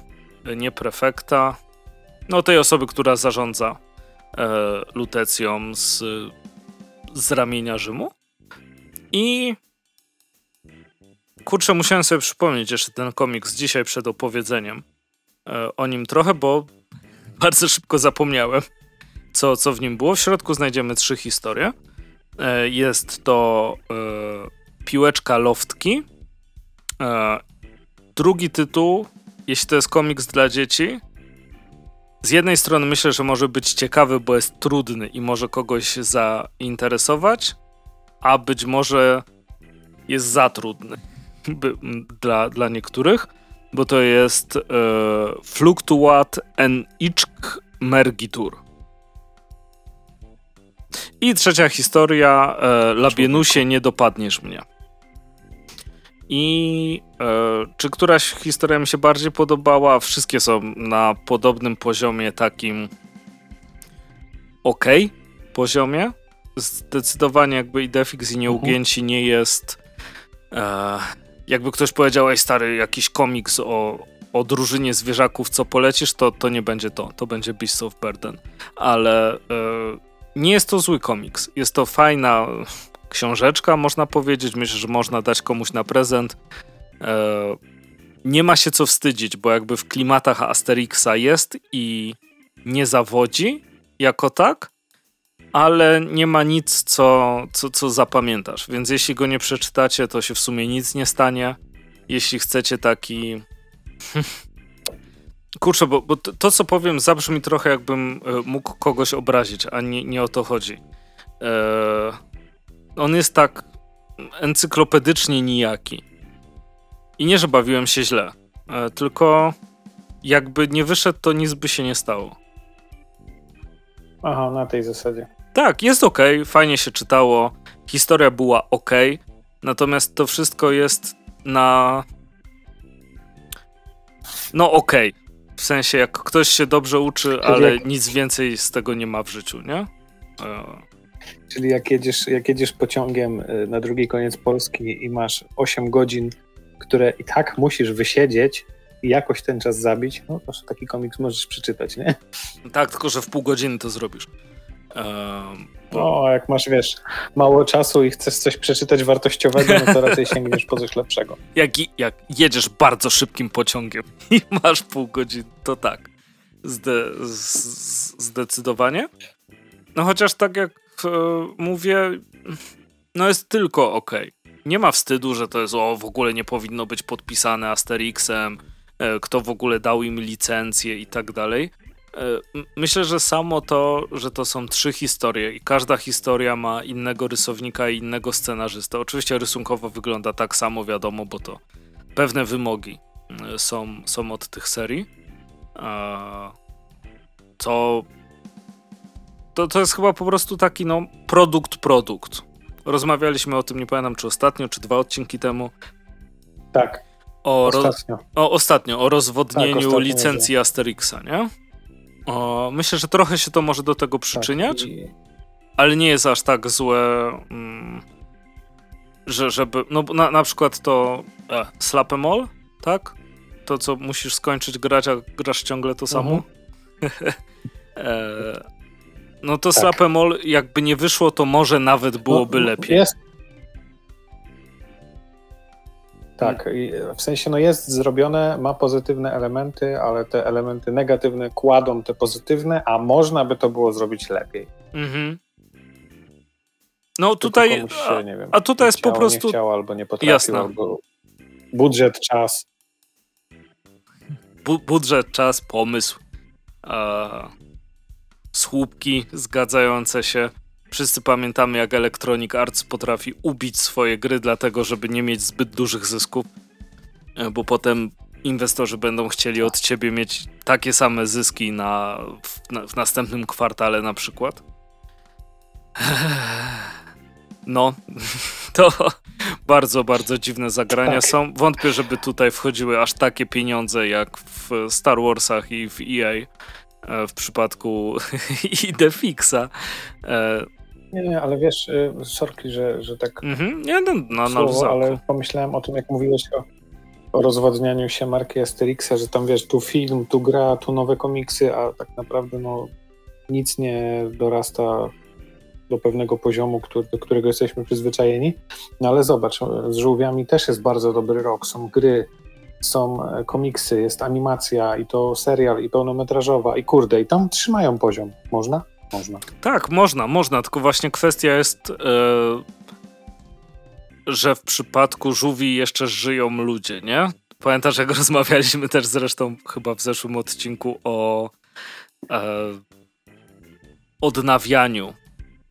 nie prefekta, no tej osoby, która zarządza Lutecją z z ramienia Rzymu. I kurczę, musiałem sobie przypomnieć jeszcze ten komiks dzisiaj przed opowiedzeniem e, o nim trochę, bo bardzo szybko zapomniałem, co, co w nim było. W środku znajdziemy trzy historie. E, jest to e, Piłeczka Loftki. E, drugi tytuł, jeśli to jest komiks dla dzieci, z jednej strony myślę, że może być ciekawy, bo jest trudny i może kogoś zainteresować, a być może jest za trudny dla, dla niektórych, bo to jest e, Fluctuat en Iczk Mergitur. I trzecia historia, e, Labienusie, nie dopadniesz mnie. I e, czy któraś historia mi się bardziej podobała? Wszystkie są na podobnym poziomie, takim ok poziomie. Zdecydowanie jakby Idefix i Nieugięci nie jest e, jakby ktoś powiedział, ej stary, jakiś komiks o, o drużynie zwierzaków, co polecisz, to, to nie będzie to. To będzie Beast of Burden. Ale e, nie jest to zły komiks. Jest to fajna książeczka, można powiedzieć. Myślę, że można dać komuś na prezent. E, nie ma się co wstydzić, bo jakby w klimatach Asterixa jest i nie zawodzi jako tak, ale nie ma nic, co, co, co zapamiętasz. Więc jeśli go nie przeczytacie, to się w sumie nic nie stanie. Jeśli chcecie taki. Kurczę, bo, bo to, co powiem, zabrzmi trochę, jakbym e, mógł kogoś obrazić, a nie, nie o to chodzi. Eee, on jest tak encyklopedycznie nijaki. I nie, że bawiłem się źle, e, tylko jakby nie wyszedł, to nic by się nie stało. Aha, na tej zasadzie. Tak, jest ok, fajnie się czytało, historia była ok, natomiast to wszystko jest na. No ok. W sensie, jak ktoś się dobrze uczy, ale nic więcej z tego nie ma w życiu, nie? Czyli jak jedziesz, jak jedziesz pociągiem y, na drugi koniec Polski i masz 8 godzin, które i tak musisz wysiedzieć i jakoś ten czas zabić, no to taki komiks możesz przeczytać, nie? Tak, tylko że w pół godziny to zrobisz. Um, bo... No, jak masz, wiesz, mało czasu i chcesz coś przeczytać wartościowego, no to raczej sięgniesz po coś lepszego. Jak, jak jedziesz bardzo szybkim pociągiem i masz pół godziny, to tak. Zde, zdecydowanie. No chociaż tak jak mówię, no jest tylko ok. Nie ma wstydu, że to jest o, w ogóle nie powinno być podpisane Asterixem, e, kto w ogóle dał im licencję i tak dalej. E, myślę, że samo to, że to są trzy historie i każda historia ma innego rysownika i innego scenarzysta. Oczywiście rysunkowo wygląda tak samo, wiadomo, bo to pewne wymogi są, są od tych serii. Co to, to jest chyba po prostu taki no produkt, produkt. Rozmawialiśmy o tym, nie pamiętam czy ostatnio, czy dwa odcinki temu. Tak. O, ostatnio. o, ostatnio, o rozwodnieniu tak, ostatnio licencji. Asterixa, nie? O, myślę, że trochę się to może do tego przyczyniać, tak, i... ale nie jest aż tak złe, mm, że żeby, no na, na przykład to e, Slapemol, tak? To, co musisz skończyć grać, a grasz ciągle to samo. Mhm. e, no to tak. Slapemol, jakby nie wyszło, to może nawet byłoby no, lepiej. Jest. Tak, w sensie no jest zrobione, ma pozytywne elementy, ale te elementy negatywne kładą te pozytywne, a można by to było zrobić lepiej. Mhm. No tutaj, się, wiem, a, tutaj jest chciało, po prostu... Nie chciał, albo nie potrafił, Jasne. albo budżet, czas. Bu budżet, czas, pomysł, słupki zgadzające się. Wszyscy pamiętamy, jak Electronic Arts potrafi ubić swoje gry, dlatego żeby nie mieć zbyt dużych zysków, e, bo potem inwestorzy będą chcieli od ciebie mieć takie same zyski na, w, na, w następnym kwartale na przykład. No, to bardzo, bardzo dziwne zagrania tak. są. Wątpię, żeby tutaj wchodziły aż takie pieniądze jak w Star Warsach i w EA w przypadku Idefixa. E, nie, nie, ale wiesz, y, sorki, że, że tak mhm, nie, no, no, słowo, no, ale pomyślałem o tym, jak mówiłeś o, o rozwadnianiu się marki Asterixa, że tam wiesz, tu film, tu gra, tu nowe komiksy, a tak naprawdę no nic nie dorasta do pewnego poziomu, który, do którego jesteśmy przyzwyczajeni. No ale zobacz, z żółwiami też jest bardzo dobry rok. Są gry, są e, komiksy, jest animacja i to serial, i pełnometrażowa, i kurde, i tam trzymają poziom. Można? Można. Tak, można, można, tylko właśnie kwestia jest, yy, że w przypadku żółwi jeszcze żyją ludzie, nie? Pamiętasz, jak rozmawialiśmy też zresztą chyba w zeszłym odcinku o e, odnawianiu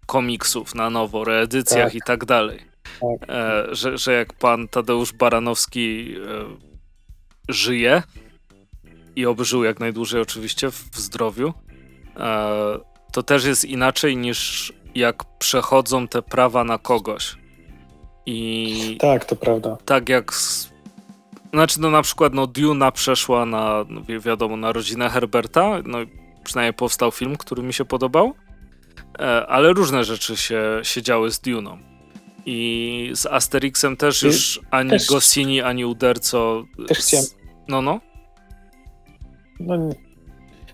komiksów na nowo, reedycjach tak. i tak dalej. Tak. E, że, że jak pan Tadeusz Baranowski e, żyje i oby żył jak najdłużej oczywiście w, zdrowiu, e, to też jest inaczej niż jak przechodzą te prawa na kogoś. I tak, to prawda. Tak jak znaczy, no na przykład no, Duna przeszła na, no, wiadomo, na rodzinę Herberta, no przynajmniej powstał film, który mi się podobał, e, ale różne rzeczy się, się działy z Duną. I z Asterixem też już ani też, Goscini, ani Uderco... Też chciałem... No, no. No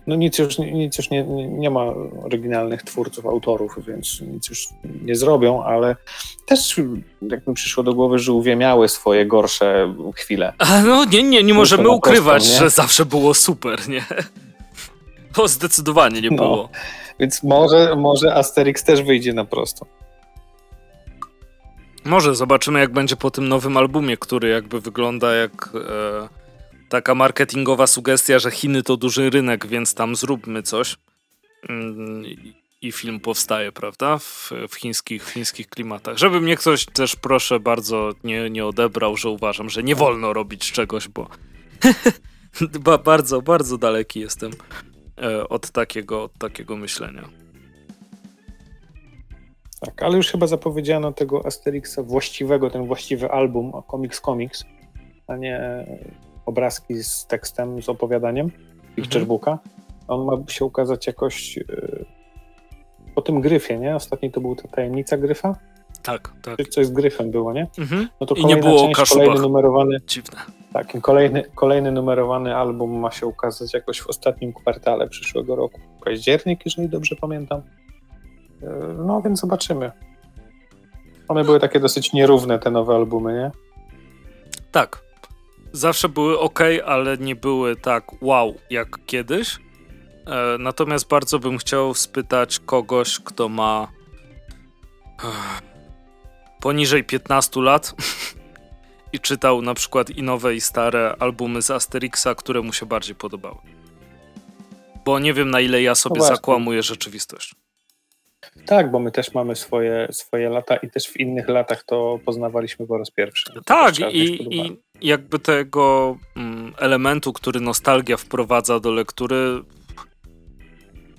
no nic już, nic już nie, nie ma oryginalnych twórców, autorów, więc nic już nie zrobią, ale też jak mi przyszło do głowy, że żółwie miały swoje gorsze chwile. A no nie, nie, nie możemy ukrywać, nie? że zawsze było super, nie? To zdecydowanie nie no, było. Więc może, może Asterix też wyjdzie na prosto. Może, zobaczymy jak będzie po tym nowym albumie, który jakby wygląda jak... E taka marketingowa sugestia, że Chiny to duży rynek, więc tam zróbmy coś. Mm, I film powstaje, prawda? W, w, chińskich, w chińskich klimatach. Żeby mnie ktoś też, proszę bardzo, nie, nie odebrał, że uważam, że nie wolno robić czegoś, bo bardzo, bardzo daleki jestem e, od takiego, od takiego myślenia. Tak, ale już chyba zapowiedziano tego Asterixa właściwego, ten właściwy album, Comics Comics, a nie obrazki z tekstem, z opowiadaniem Picturebooka. Mhm. On ma się ukazać jakoś yy, po tym gryfie, nie? Ostatni to był ta tajemnica gryfa? Tak, tak. Czy coś z gryfem było, nie? Mhm. No to I nie było część, kolejny numerowany. Dziwne. Tak, kolejny, kolejny numerowany album ma się ukazać jakoś w ostatnim kwartale przyszłego roku. Październik, jeżeli dobrze pamiętam. Yy, no więc zobaczymy. One były takie dosyć nierówne, te nowe albumy, nie? Tak, zawsze były ok, ale nie były tak wow jak kiedyś. E, natomiast bardzo bym chciał spytać kogoś, kto ma poniżej 15 lat i czytał na przykład i nowe i stare albumy z Asterixa, które mu się bardziej podobały. Bo nie wiem na ile ja sobie no zakłamuję rzeczywistość. Tak, bo my też mamy swoje, swoje lata i też w innych latach to poznawaliśmy po raz pierwszy. Tak, i, i jakby tego mm, elementu, który nostalgia wprowadza do lektury,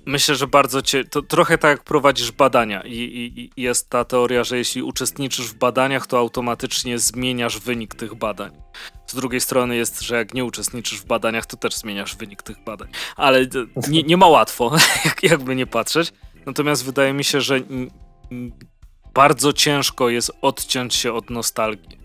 Myślę, że bardzo cię. To trochę tak jak prowadzisz badania. I, i, I, jest ta teoria, że jeśli uczestniczysz w badaniach, to automatycznie zmieniasz wynik tych badań. Z drugiej strony jest, że jak nie uczestniczysz w badaniach, to też zmieniasz wynik tych badań. Ale nie, nie ma łatwo, jakby nie patrzeć. Natomiast wydaje mi się, że bardzo ciężko jest odciąć się od nostalgii.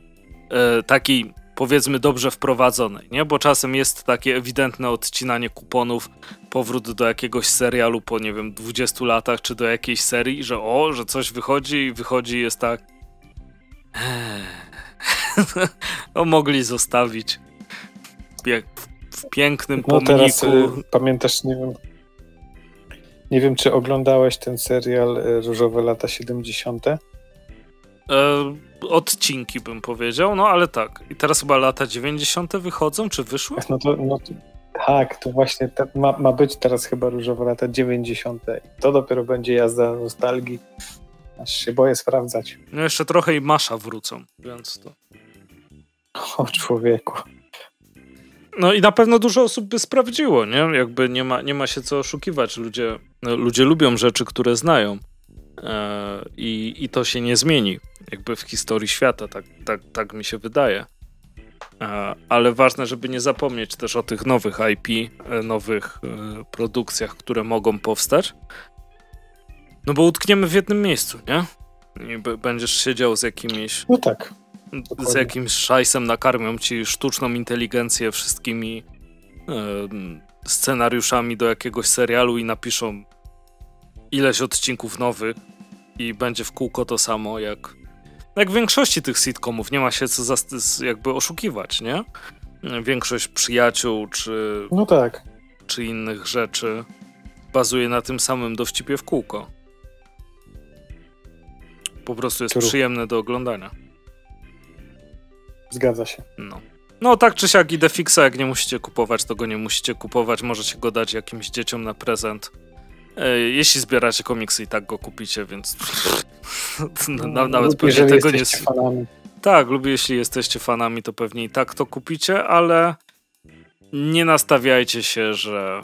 E, takiej powiedzmy dobrze wprowadzonej, nie? Bo czasem jest takie ewidentne odcinanie kuponów, powrót do jakiegoś serialu po, nie wiem, 20 latach, czy do jakiejś serii, że o, że coś wychodzi i wychodzi jest tak no mogli zostawić w pięknym no pomniku. Teraz, y, pamiętasz, nie wiem, nie wiem, czy oglądałeś ten serial y, Różowe lata 70. E, odcinki bym powiedział, no ale tak. I teraz chyba lata 90. wychodzą, czy wyszły? No to, no to, tak, to właśnie ma, ma być teraz chyba Różowe lata 90. I to dopiero będzie jazda nostalgii. Aż się boję sprawdzać. No jeszcze trochę i Masza wrócą, więc to... O człowieku. No i na pewno dużo osób by sprawdziło, nie? Jakby nie ma, nie ma się co oszukiwać. Ludzie, ludzie lubią rzeczy, które znają. E, i, I to się nie zmieni. Jakby w historii świata, tak, tak, tak mi się wydaje. E, ale ważne, żeby nie zapomnieć też o tych nowych IP, e, nowych produkcjach, które mogą powstać. No bo utkniemy w jednym miejscu, nie? I będziesz siedział z jakimiś. No tak z jakimś szajsem nakarmią ci sztuczną inteligencję wszystkimi scenariuszami do jakiegoś serialu i napiszą ileś odcinków nowych i będzie w kółko to samo jak jak w większości tych sitcomów. Nie ma się co jakby oszukiwać, nie? Większość przyjaciół czy no tak. czy innych rzeczy bazuje na tym samym dowcipie w kółko. Po prostu jest przyjemne do oglądania. Zgadza się. No. No tak czy siak Idefixa, jak nie musicie kupować, to go nie musicie kupować. Możecie go dać jakimś dzieciom na prezent. Jeśli zbieracie komiksy i tak go kupicie, więc no, nawet pewnie tego nie... Fanami. Tak, lubię, jeśli jesteście fanami, to pewnie i tak to kupicie, ale nie nastawiajcie się, że,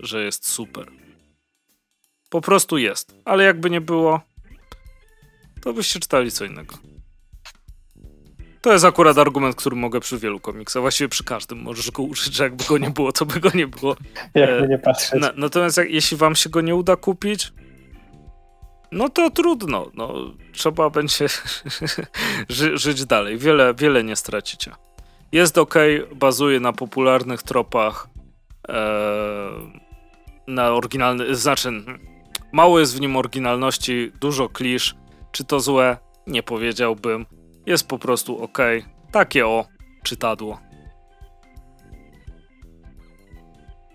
że jest super. Po prostu jest. Ale jakby nie było, to byście czytali co innego. To jest akurat argument, który mogę przy wielu komiksach. Właściwie przy każdym możesz go użyć, że jakby go nie było, to by go nie było. Jakby nie patrzeć. Na, natomiast jak, jeśli wam się go nie uda kupić, no to trudno. No, trzeba będzie ży, żyć dalej. Wiele, wiele nie stracicie. Jest ok, bazuje na popularnych tropach, e, na oryginalny, znaczy mało jest w nim oryginalności, dużo klisz. Czy to złe? Nie powiedziałbym jest po prostu ok. Takie o czytadło.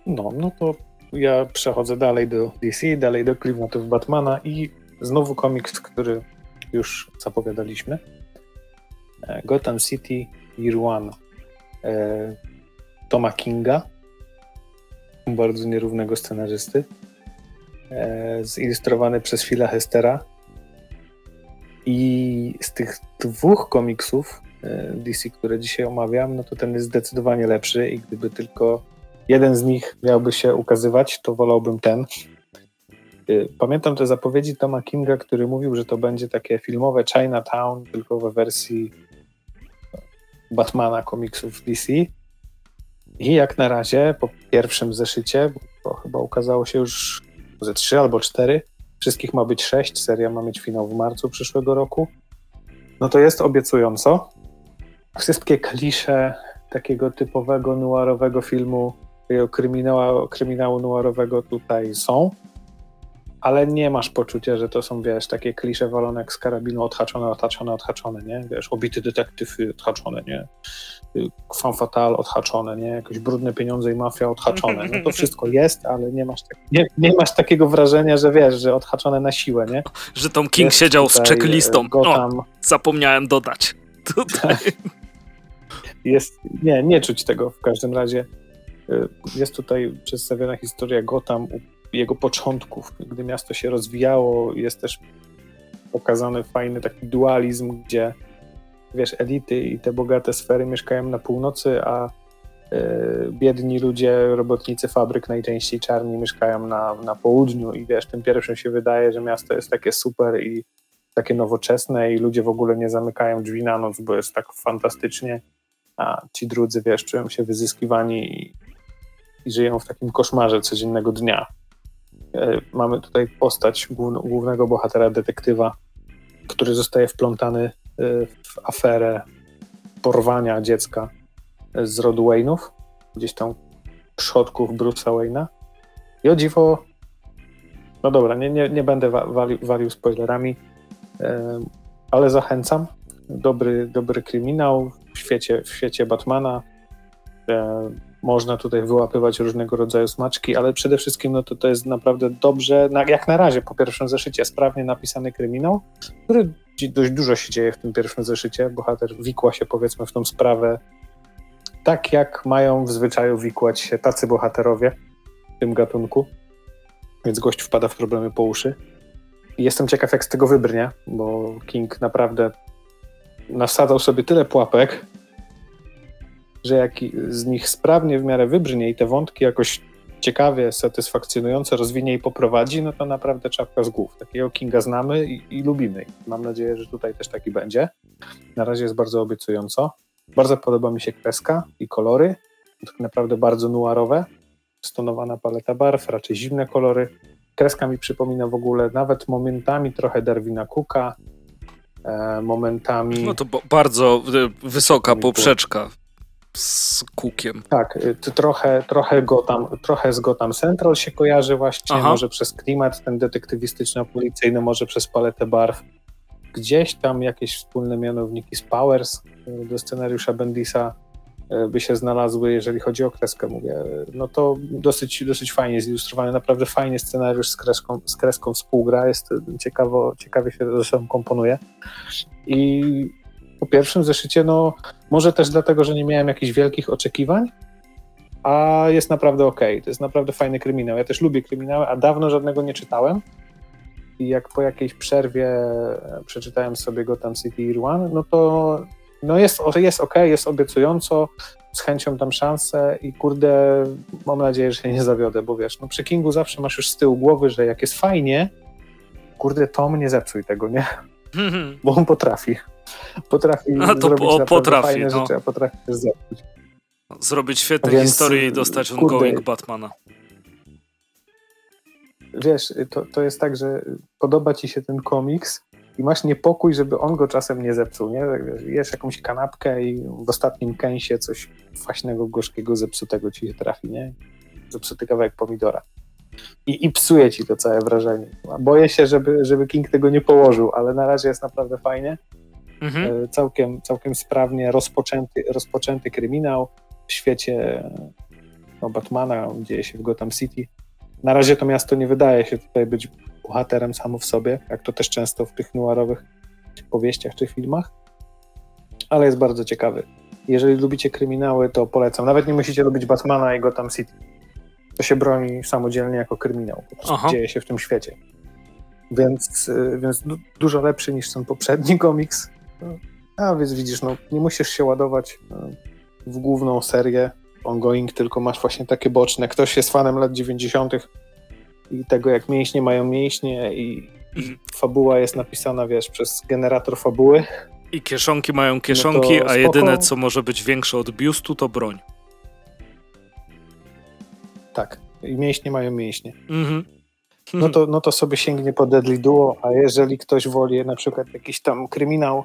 No, no to ja przechodzę dalej do DC, dalej do klimatów Batmana i znowu komiks, który już zapowiadaliśmy. E, Gotham City Year One e, Toma Kinga, bardzo nierównego scenarzysty, e, zilustrowany przez Phila Hestera i z tych dwóch komiksów e, DC, które dzisiaj omawiam, no to ten jest zdecydowanie lepszy i gdyby tylko jeden z nich miałby się ukazywać, to wolałbym ten. E, pamiętam te zapowiedzi Toma Kinga, który mówił, że to będzie takie filmowe Chinatown, tylko we wersji Batmana komiksów DC. I jak na razie, po pierwszym zeszycie, bo chyba ukazało się już ze trzy albo cztery, Wszystkich ma być sześć, seria ma mieć finał w marcu przyszłego roku. No to jest obiecująco. Wszystkie klisze takiego typowego noirowego filmu, kryminału, kryminału noirowego tutaj są ale nie masz poczucia, że to są, wiesz, takie klisze walone jak z karabinu, odhaczone, odhaczone, odhaczone, nie? Wiesz, obity detektyw odhaczone, nie? Fan fatal odhaczone, nie? Jakieś brudne pieniądze i mafia odhaczone. No to wszystko jest, ale nie masz, tak, nie, nie masz takiego wrażenia, że wiesz, że odhaczone na siłę, nie? Że Tom King jest siedział z checklistą. E, Gotham. O, zapomniałem dodać. Tutaj. Jest, nie, nie czuć tego w każdym razie. E, jest tutaj przedstawiona historia Gotham jego początków, gdy miasto się rozwijało, jest też pokazany fajny taki dualizm, gdzie wiesz, elity i te bogate sfery mieszkają na północy, a biedni ludzie, robotnicy fabryk, najczęściej czarni, mieszkają na, na południu i wiesz, tym pierwszym się wydaje, że miasto jest takie super i takie nowoczesne i ludzie w ogóle nie zamykają drzwi na noc, bo jest tak fantastycznie, a ci drudzy, wiesz, czują się wyzyskiwani i, i żyją w takim koszmarze codziennego dnia. E, mamy tutaj postać głównego bohatera, detektywa, który zostaje wplątany e, w aferę porwania dziecka z rodu Wayne'ów, gdzieś tam przodków Bruce'a Wayne'a. I o dziwo, no dobra, nie, nie, nie będę walił, walił spoilerami, ale zachęcam. Dobry, dobry kryminał w świecie, w świecie Batmana. Można tutaj wyłapywać różnego rodzaju smaczki, ale przede wszystkim no to, to jest naprawdę dobrze, jak na razie po pierwszym zeszycie, sprawnie napisany kryminał, który dość dużo się dzieje w tym pierwszym zeszycie. Bohater wikła się powiedzmy w tą sprawę tak, jak mają w zwyczaju wikłać się tacy bohaterowie w tym gatunku. Więc gość wpada w problemy po uszy. Jestem ciekaw, jak z tego wybrnie, bo King naprawdę nasadzał sobie tyle pułapek, że jak z nich sprawnie w miarę wybrnie i te wątki jakoś ciekawie, satysfakcjonująco rozwinie i poprowadzi, no to naprawdę czapka z głów. Takiego Kinga znamy i, i lubimy. Mam nadzieję, że tutaj też taki będzie. Na razie jest bardzo obiecująco. Bardzo podoba mi się kreska i kolory. Tak naprawdę bardzo nuarowe. Stonowana paleta barw, raczej zimne kolory. Kreska mi przypomina w ogóle nawet momentami trochę Darwina Cooka, e, momentami... No to bardzo e, wysoka poprzeczka z Cookiem. Tak, to trochę, trochę, Gotham, trochę z Gotham Central się kojarzy właśnie, Aha. może przez klimat ten detektywistyczno-policyjny, może przez paletę barw. Gdzieś tam jakieś wspólne mianowniki z Powers do scenariusza Bendisa E, by się znalazły, jeżeli chodzi o kreskę, mówię, no to dosyć, dosyć fajnie zilustrowany, naprawdę fajnie scenariusz z kreską, z kreską współgra, jest ciekawo, ciekawie się ze sobą komponuje i po pierwszym zeszycie, no może też dlatego, że nie miałem jakichś wielkich oczekiwań, a jest naprawdę ok, to jest naprawdę fajny kryminał, ja też lubię kryminały, a dawno żadnego nie czytałem, i jak po jakiejś przerwie przeczytałem sobie Gotham City Year One, no to no jest, jest ok, jest obiecująco, z chęcią dam szansę i kurde, mam nadzieję, że się nie zawiodę, bo wiesz, no przy Kingu zawsze masz już z tyłu głowy, że jak jest fajnie, kurde, Tom nie zepsuj tego, nie? Bo on potrafi. Potrafi a to zrobić o, potrafi, fajne no. rzeczy, a potrafi też zepsuć. Zrobić świetne Więc, historie i dostać ongoing Batmana. Wiesz, to, to jest tak, że podoba ci się ten komiks, i masz niepokój, żeby on go czasem nie zepsuł, nie? Jesz jakąś kanapkę i w ostatnim kęsie coś kwaśnego, gorzkiego, zepsutego ci się trafi, nie? Zepsuty kawałek pomidora. I, I psuje ci to całe wrażenie. Boję się, żeby, żeby King tego nie położył, ale na razie jest naprawdę fajnie. Mhm. E, całkiem, całkiem sprawnie rozpoczęty, rozpoczęty kryminał w świecie no, Batmana, dzieje się w Gotham City. Na razie to miasto nie wydaje się tutaj być bohaterem samo w sobie, jak to też często w tych noirowych powieściach czy filmach, ale jest bardzo ciekawy. Jeżeli lubicie kryminały, to polecam. Nawet nie musicie lubić Batmana i Gotham City. To się broni samodzielnie jako kryminał. Po prostu dzieje się w tym świecie. Więc, y, więc dużo lepszy niż ten poprzedni komiks. A więc widzisz, no, nie musisz się ładować y, w główną serię ongoing, tylko masz właśnie takie boczne. Ktoś jest fanem lat 90., i tego, jak mięśnie mają mięśnie i, mhm. fabuła jest napisana, wiesz, przez generator fabuły. I kieszonki mają kieszonki, no a jedyne, co może być większe od biustu, to broń. Tak, i mięśnie mają mięśnie. Mhm. No, to, no to sobie sięgnie po Deadly Duo, a jeżeli ktoś woli na przykład jakiś tam kryminał,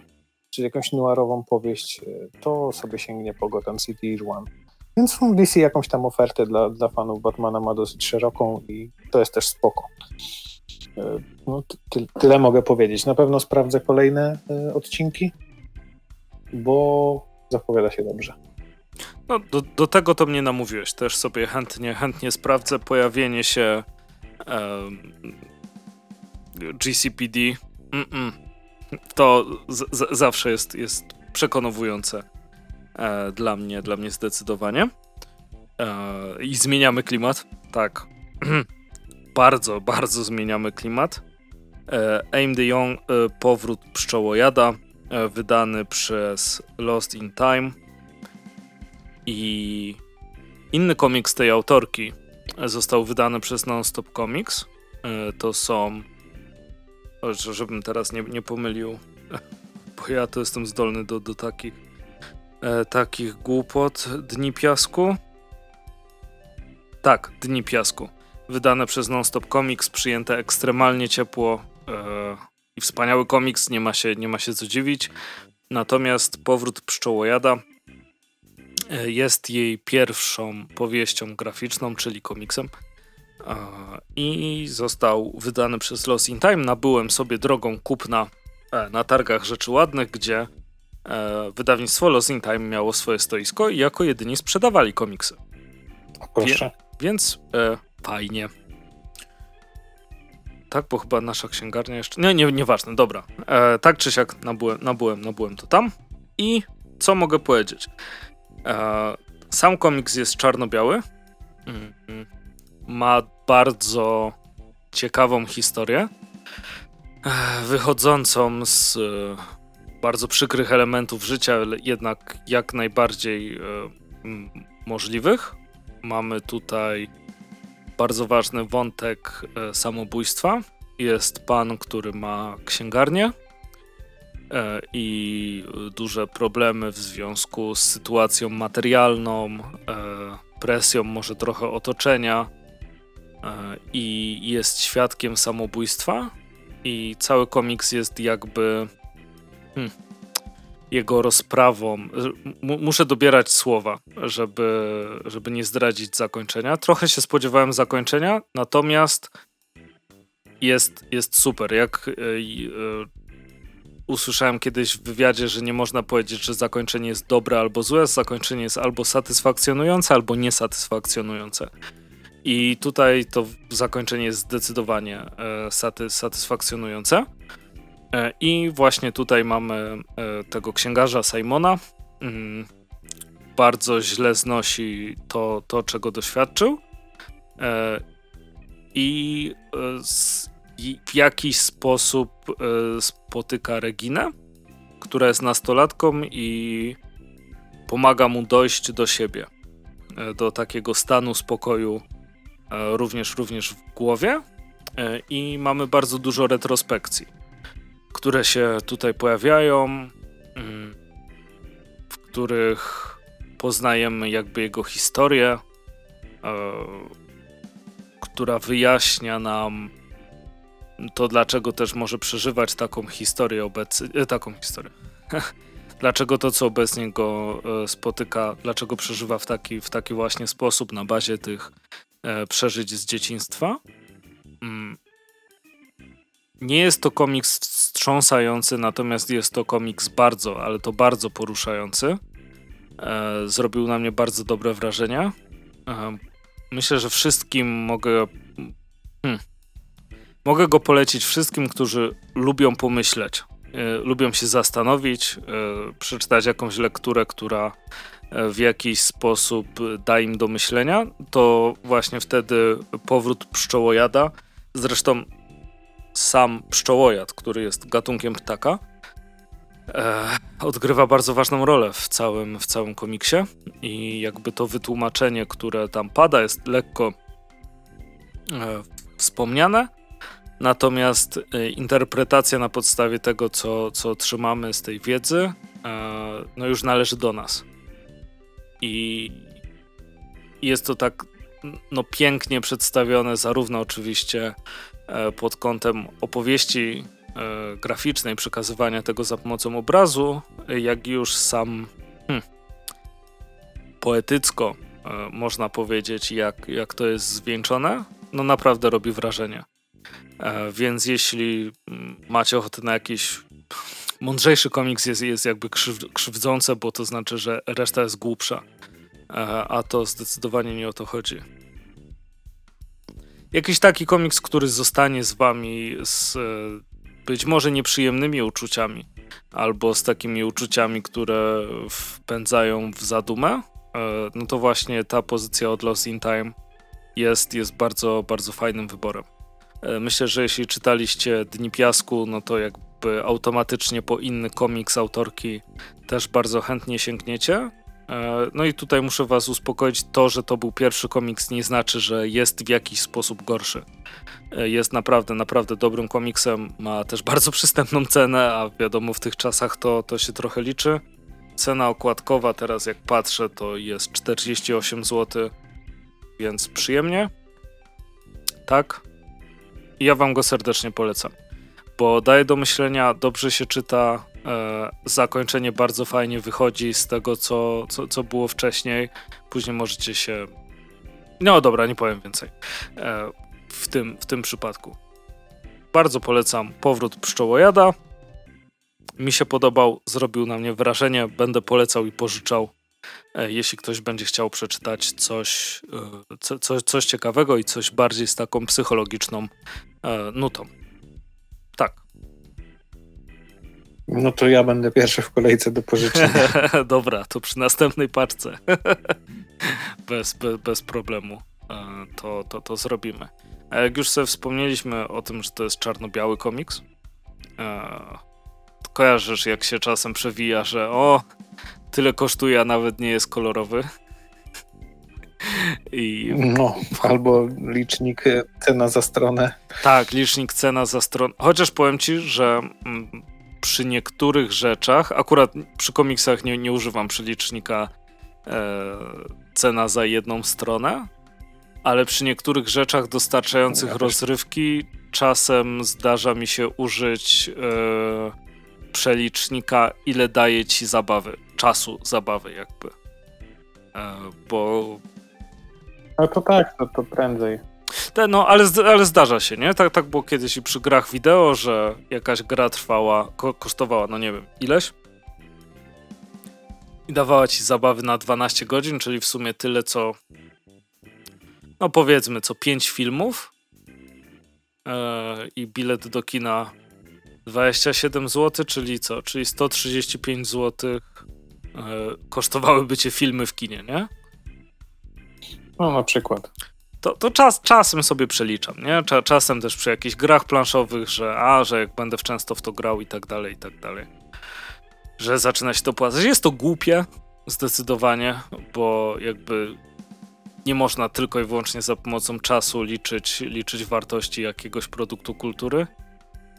czy jakąś noirową powieść, to sobie sięgnie po Gotham City One. Więc DC jakąś tam ofertę dla, dla fanów Batmana ma dosyć szeroką i to jest też spoko. E, no, ty, tyle mogę powiedzieć. Na pewno sprawdzę kolejne e, odcinki, bo zapowiada się dobrze. No, do, do tego to mnie namówiłeś. Też sobie chętnie, chętnie sprawdzę pojawienie się GCPD. Mm -mm. To zawsze jest, jest przekonujące e, dla mnie, dla mnie zdecydowanie. E, I zmieniamy klimat, tak. bardzo, bardzo zmieniamy klimat. E, Aim the Young, e, powrót pszczołojada, e, wydany przez Lost in Time. I inny komiks tej autorki został wydany przez Nonstop Comics. E, to są. Żebym teraz nie, nie pomylił, bo ja to jestem zdolny do, do takich, e, takich głupot. Dni Piasku. Tak, Dni Piasku. Wydane przez Nonstop Comics, przyjęte ekstremalnie ciepło e, i wspaniały komiks, nie ma, się, nie ma się co dziwić. Natomiast Powrót Pszczołojada e, jest jej pierwszą powieścią graficzną, czyli komiksem. E, I został wydany przez Lost in Time. Nabyłem sobie drogą kupna e, na targach rzeczy ładnych, gdzie wydawnictwo Lost in Time miało swoje stoisko i jako jedyni sprzedawali komiksy. Wie, więc e, fajnie. Tak, bo chyba nasza księgarnia jeszcze. Nie, nie, nieważne, dobra. E, tak czy siak nabyłem, nabyłem, nabyłem to tam. I co mogę powiedzieć? E, sam komiks jest czarno-biały. Mm, mm. Ma bardzo ciekawą historię. E, wychodzącą z e, bardzo przykrych elementów życia, jednak jak najbardziej e, możliwych. Mamy tutaj bardzo ważny wątek samobójstwa. Jest pan, który ma księgarnię i duże problemy w związku z sytuacją materialną, presją może trochę otoczenia i jest świadkiem samobójstwa i cały komiks jest jakby hmm, jego rozprawą. muszę dobierać słowa, żeby, żeby nie zdradzić zakończenia. Trochę się spodziewałem zakończenia, natomiast jest, jest super. Jak e, e, usłyszałem kiedyś w wywiadzie, że nie można powiedzieć, że zakończenie jest dobre albo złe, zakończenie jest albo satysfakcjonujące, albo niesatysfakcjonujące. I tutaj to zakończenie jest zdecydowanie e, satys satysfakcjonujące. E, I właśnie tutaj mamy e, tego księgarza Simona. Mm, bardzo źle znosi to, to czego doświadczył. I w jakiś sposób spotyka Reginę, która jest nastolatką i pomaga mu dojść do siebie, do takiego stanu spokoju, również, również w głowie. I mamy bardzo dużo retrospekcji które się tutaj pojawiają, mm, w których poznajemy jakby jego historię, e, która wyjaśnia nam to, dlaczego też może przeżywać taką historię obecnie, e, taką historię. dlaczego to, co obecnie go e, spotyka, dlaczego przeżywa w taki, w taki właśnie sposób na bazie tych przeżyć z dzieciństwa. Mm. Nie jest to komiks wstrząsający, natomiast jest to komiks bardzo, ale to bardzo poruszający. E, zrobił na mnie bardzo dobre wrażenie. E, myślę, że wszystkim mogę. Hmm, mogę go polecić wszystkim, którzy lubią pomyśleć, e, lubią się zastanowić, e, przeczytać jakąś lekturę, która e, w jakiś sposób da im do myślenia. To właśnie wtedy powrót pszczołojada. Zresztą sam pszczołojad, który jest gatunkiem ptaka, e, odgrywa bardzo ważną rolę w całym, w całym komiksie i jakby to wytłumaczenie, które tam pada, jest lekko e, wspomniane, natomiast e, interpretacja na podstawie tego, co, co trzymamy z tej wiedzy, e, no już należy do nas. I jest to tak no, pięknie przedstawione, zarówno oczywiście E, pod kątem opowieści e, graficznej, przekazywania tego za pomocą obrazu, jak już sam hmm, poetycko e, można powiedzieć, jak, jak to jest zwieńczone, no naprawdę robi wrażenie. Więc jeśli mm, macie ochotę na jakiś mądrzejszy komiks, jest, jest jakby krzyw, krzywdzące, bo to znaczy, że reszta jest głupsza. A to zdecydowanie nie o to chodzi. Jakiś taki komiks, który zostanie z wami z e, być może nieprzyjemnymi uczuciami, albo z takimi uczuciami, które wpędzają w zadumę, e, no to właśnie ta pozycja od Lost in Time jest, jest bardzo, bardzo fajnym wyborem. E, myślę, że jeśli czytaliście Dni Piasku, no to jakby automatycznie po inny komiks autorki też bardzo chętnie sięgniecie. E, no i tutaj muszę was uspokoić, to, że to był pierwszy komiks nie znaczy, że jest w jakiś sposób gorszy. E, jest naprawdę, naprawdę dobrym komiksem, ma też bardzo przystępną cenę, a wiadomo w tych czasach to, to się trochę liczy. Cena okładkowa teraz jak patrzę to jest 48 zł, więc przyjemnie. Tak. Ja wam go serdecznie polecam, bo daje do myślenia, dobrze się czyta, e, zakończenie bardzo fajnie wychodzi z tego, co, co, co było wcześniej. Później możecie się. No dobra, nie powiem więcej. E, w, tym, w tym przypadku. Bardzo polecam Powrót Pszczołojada. Mi się podobał, zrobił na mnie wrażenie. Będę polecał i pożyczał, e, jeśli ktoś będzie chciał przeczytać coś, e, co, co, coś ciekawego i coś bardziej z taką psychologiczną e, nutą. No to ja będę pierwszy w kolejce do pożyczenia. Dobra, to przy następnej paczce. bez, bez, bez problemu to, to, to zrobimy. A jak już sobie wspomnieliśmy o tym, że to jest czarno-biały komiks, kojarzysz jak się czasem przewija, że o, tyle kosztuje, a nawet nie jest kolorowy. I... No, albo licznik e, cena za stronę. Tak, licznik cena za stronę. Chociaż powiem ci, że mm, przy niektórych rzeczach, akurat przy komiksach nie, nie używam przelicznika e, cena za jedną stronę, ale przy niektórych rzeczach dostarczających ja rozrywki czasem zdarza mi się użyć e, przelicznika, ile daje ci zabawy, czasu zabawy jakby. E, bo... No to tak, to, to prędzej. Te, no, ale, ale zdarza się, nie? Tak, tak było kiedyś i przy grach wideo, że jakaś gra trwała, ko kosztowała, no nie wiem, ileś? I dawała ci zabawy na 12 godzin, czyli w sumie tyle, co no powiedzmy co 5 filmów e, i bilet do kina 27 zł, czyli co? Czyli 135 zł e, kosztowałyby cię filmy w kinie, nie? No na przykład. To, to czas, czasem sobie przeliczam, nie? czasem też przy jakichś grach planszowych, że a, że jak będę często w to grał i tak dalej, i tak dalej. Że zaczyna się to płacać. Jest to głupie, zdecydowanie, bo jakby nie można tylko i wyłącznie za pomocą czasu liczyć, liczyć wartości jakiegoś produktu kultury,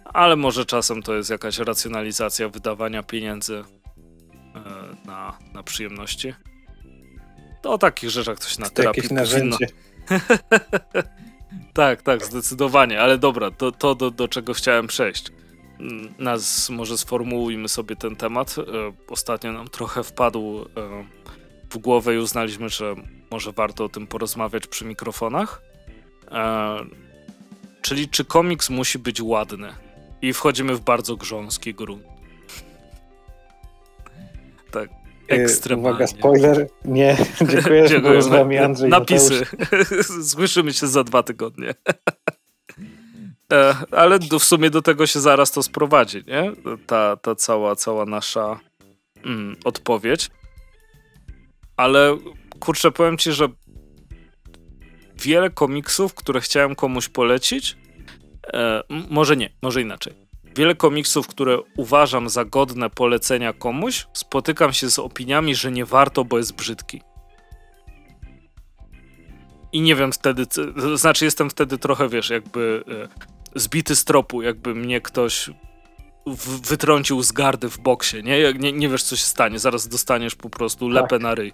ale może czasem to jest jakaś racjonalizacja wydawania pieniędzy e, na, na przyjemności. To o takich rzeczach się na terapii powinno... tak, tak, zdecydowanie, ale dobra, to, to do, do czego chciałem przejść. Mm, nas może sformułujmy sobie ten temat. E, ostatnio nam trochę wpadł e, w głowę i uznaliśmy, że może warto o tym porozmawiać przy mikrofonach. E, czyli czy komiks musi być ładny? I wchodzimy w bardzo grząski grunt. tak, ekstremalnie. Uwaga, spoiler. Nie, dziękuję, że byłem z wami Andrzej. Napisy. Słyszymy się za dwa tygodnie. E, ale w sumie do tego się zaraz to sprowadzi, nie? Ta, ta cała, cała nasza mm, odpowiedź. Ale kurczę, powiem ci, że wiele komiksów, które chciałem komuś polecić, e, może nie, może inaczej. Wiele komiksów, które uważam za godne polecenia komuś, spotykam się z opiniami, że nie warto, bo jest brzydki. I nie wiem wtedy, to znaczy jestem wtedy trochę, wiesz, jakby e, zbity z tropu, jakby mnie ktoś wytrącił z gardy w boksie, nie? nie? Nie wiesz, co się stanie, zaraz dostaniesz po prostu lepę tak. na ryj.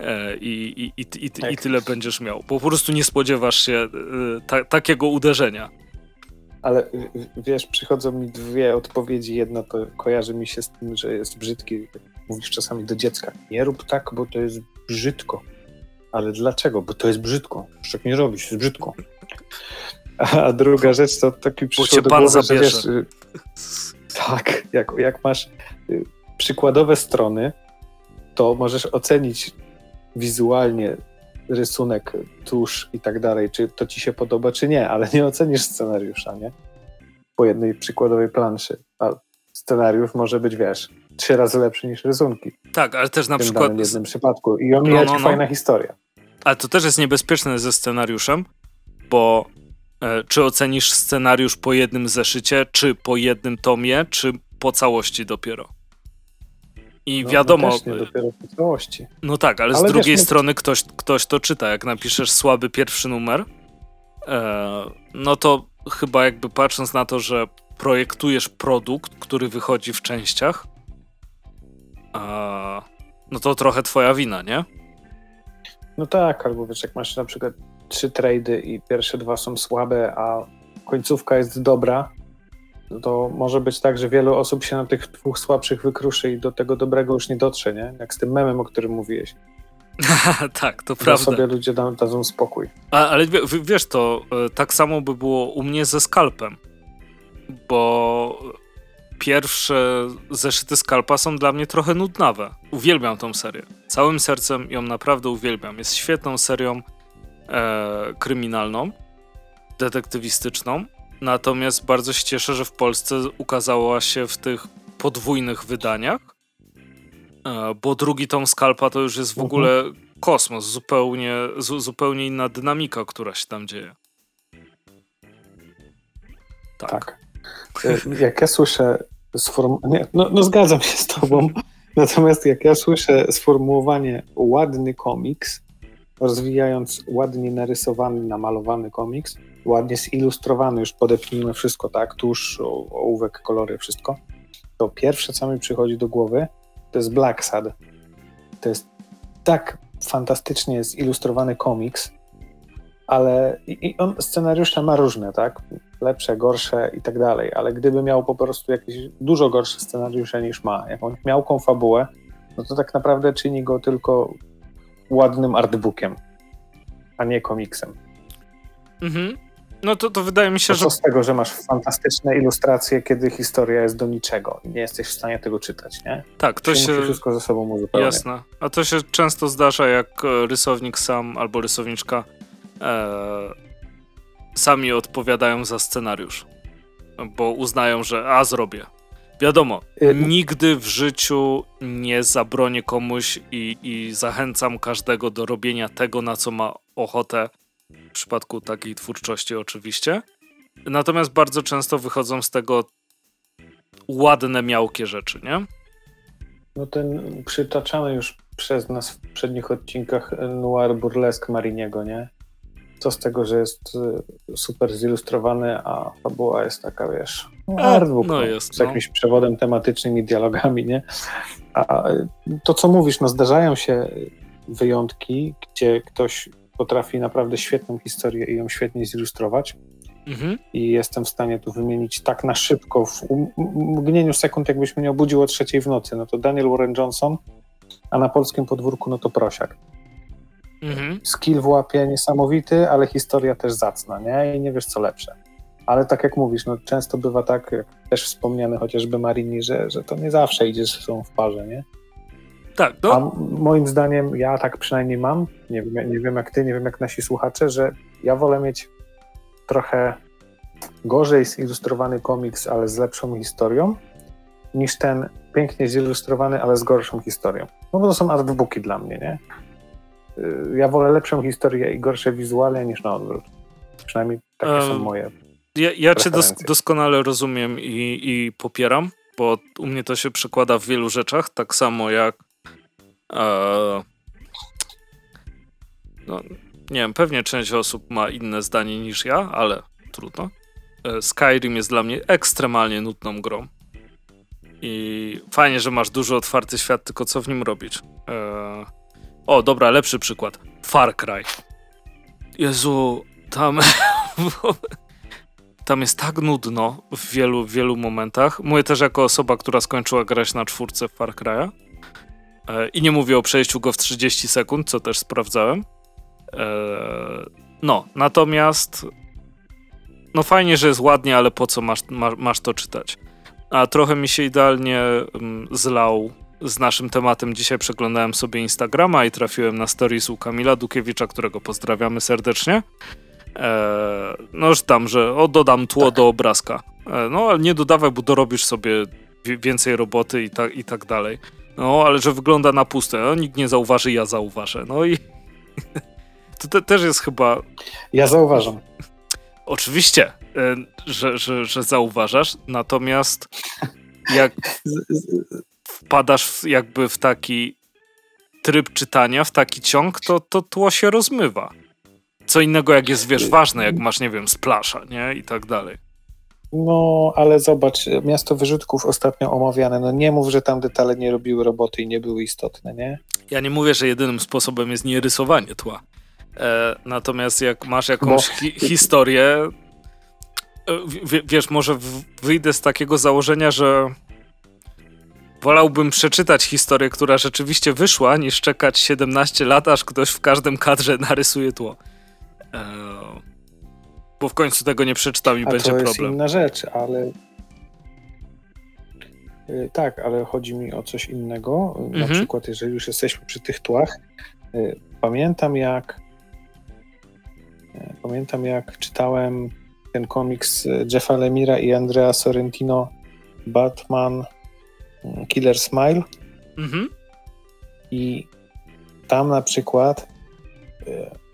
E, i, i, i, i, tak. i tyle będziesz miał. Po prostu nie spodziewasz się e, ta, takiego uderzenia. Ale wiesz, przychodzą mi dwie odpowiedzi. Jedna to kojarzy mi się z tym, że jest brzydki. Mówisz czasami do dziecka, nie rób tak, bo to jest brzydko. Ale dlaczego? Bo to jest brzydko. Tak nie robisz, jest brzydko. A druga rzecz to taki przyszło do głowy, że wiesz, y, tak, jak, jak masz y, przykładowe strony, to możesz ocenić wizualnie rysunek, tusz i tak dalej, czy to ci się podoba, czy nie, ale nie ocenisz scenariusza, nie? Po jednej przykładowej planszy. A scenariusz może być, wiesz, trzy razy lepszy niż rysunki. Tak, ale też na przykład... W jednym przypadku. I omija no, no, no. fajna historia. Ale to też jest niebezpieczne ze scenariuszem, bo e, czy ocenisz scenariusz po jednym zeszycie, czy po jednym tomie, czy po całości dopiero? I no, wiadomo. No, nie, dopiero w całości. No tak, ale, ale z drugiej wiesz, strony ktoś, ktoś to czyta. Jak napiszesz słaby pierwszy numer, e, no to chyba jakby patrząc na to, że projektujesz produkt, który wychodzi w częściach, a, no to trochę twoja wina, nie? No tak, albo wiesz, jak masz na przykład trzy trady i pierwsze dwa są słabe, a końcówka jest dobra, no to może być tak, że wielu osób się na tych dwóch słabszych wykruszy i do tego dobrego już nie dotrze, nie? Jak z tym memem, o którym mówiłeś. tak, to prawda. sobie ludzie da, dadzą spokój. A, ale wiesz, to e, tak samo by było u mnie ze skalpem, bo pierwsze zeszyty skalpa są dla mnie trochę nudnawe. Uwielbiam tą serię. Całym sercem ją naprawdę uwielbiam. Jest świetną serią e, kryminalną, detektywistyczną. Natomiast bardzo się cieszę, że w Polsce ukazała się w tych podwójnych wydaniach, e, bo drugi tom Skalpa to już jest w mhm. ogóle kosmos, zupełnie, zu, zupełnie inna dynamika, która się tam dzieje. Tak. tak. E, jak ja słyszę sformułowanie, no, no zgadzam się z tobą, natomiast jak ja słyszę sformułowanie ładny komiks, rozwijając ładnie narysowany, namalowany komiks, ładnie zilustrowany, już podepnijmy wszystko, tak, tuż, ołówek, kolory, wszystko, to pierwsze, co mi przychodzi do głowy, to jest Black Sad. To jest tak fantastycznie zilustrowany komiks, ale i on scenariusze ma różne, tak? Lepsze, gorsze i tak dalej, ale gdyby miał po prostu jakieś dużo gorsze scenariusze niż ma, jakąś miałką fabułę, no to tak naprawdę czyni go tylko ładnym artbookiem, a nie komiksem. Mhm. No to, to wydaje mi się, że. Co z tego, że masz fantastyczne ilustracje, kiedy historia jest do niczego i nie jesteś w stanie tego czytać, nie? Tak, to się. wszystko ze sobą uzupełnia. Jasne. A to się często zdarza, jak e, rysownik sam albo rysowniczka e, sami odpowiadają za scenariusz, bo uznają, że a zrobię. Wiadomo, y nigdy w życiu nie zabronię komuś i, i zachęcam każdego do robienia tego, na co ma ochotę w przypadku takiej twórczości oczywiście. Natomiast bardzo często wychodzą z tego ładne, miałkie rzeczy, nie? No ten przytaczany już przez nas w przednich odcinkach noir burlesque Mariniego, nie? Co z tego, że jest y, super zilustrowany, a fabuła jest taka, wiesz, artbook, no, no, jest, z no. jakimś przewodem tematycznym i dialogami, nie? A to, co mówisz, no zdarzają się wyjątki, gdzie ktoś potrafi naprawdę świetną historię i ją świetnie zilustrować. Mhm. I jestem w stanie tu wymienić tak na szybko, w mgnieniu sekund, jakbyś mnie obudził o trzeciej w nocy. No to Daniel Warren Johnson, a na polskim podwórku no to Prosiak. Mhm. Skill w łapie niesamowity, ale historia też zacna, nie? I nie wiesz co lepsze. Ale tak jak mówisz, no często bywa tak, jak też wspomniany chociażby Marini, że, że to nie zawsze idzie ze sobą w parze, nie? Tak, no. A moim zdaniem, ja tak przynajmniej mam, nie wiem, nie wiem jak ty, nie wiem jak nasi słuchacze, że ja wolę mieć trochę gorzej zilustrowany komiks, ale z lepszą historią, niż ten pięknie zilustrowany, ale z gorszą historią. No bo to są artbooki dla mnie, nie? Y, ja wolę lepszą historię i gorsze wizualia niż na odwrót. Przynajmniej takie um, są moje. Ja, ja cię dos doskonale rozumiem i, i popieram, bo u mnie to się przekłada w wielu rzeczach, tak samo jak Eee, no, nie wiem, pewnie część osób ma inne zdanie niż ja, ale trudno. Eee, Skyrim jest dla mnie ekstremalnie nudną grą. I fajnie, że masz duży otwarty świat, tylko co w nim robić? Eee, o, dobra, lepszy przykład. Far Cry. Jezu, tam... tam jest tak nudno w wielu, wielu momentach. Mówię też jako osoba, która skończyła grać na czwórce Far Cry'a. E, I nie mówię o przejściu go w 30 sekund, co też sprawdzałem. E, no, natomiast no fajnie, że jest ładnie, ale po co masz, masz to czytać? A trochę mi się idealnie mm, zlał z naszym tematem. Dzisiaj przeglądałem sobie Instagrama i trafiłem na stories u Kamila Dukiewicza, którego pozdrawiamy serdecznie. E, no, że tam, że o, dodam tło tak. do obrazka. no, ale nie dodawaj, bo dorobisz sobie więcej roboty i, tak i tak dalej. No, ale że wygląda na puste. No, nikt nie zauważy, ja zauważę. No i to te, też jest chyba... Ja zauważam. Oczywiście, że, że, że zauważasz, natomiast jak wpadasz jakby w taki tryb czytania, w taki ciąg, to, to tło się rozmywa. Co innego jak jest, wiesz, ważne, jak masz, nie wiem, splasza, nie? I tak dalej. No, ale zobacz, miasto wyrzutków ostatnio omawiane, no nie mów, że tam detale nie robiły roboty i nie były istotne, nie? Ja nie mówię, że jedynym sposobem jest nie rysowanie tła. E, natomiast jak masz jakąś hi historię, e, w, wiesz, może wyjdę z takiego założenia, że wolałbym przeczytać historię, która rzeczywiście wyszła, niż czekać 17 lat, aż ktoś w każdym kadrze narysuje tło. E, bo w końcu tego nie przeczytam i A będzie problem. To jest inna rzecz, ale y, tak, ale chodzi mi o coś innego. Mhm. Na przykład, jeżeli już jesteśmy przy tych tłach, y, pamiętam jak y, pamiętam jak czytałem ten komiks Jeffa Lemira i Andrea Sorrentino Batman Killer Smile mhm. i tam na przykład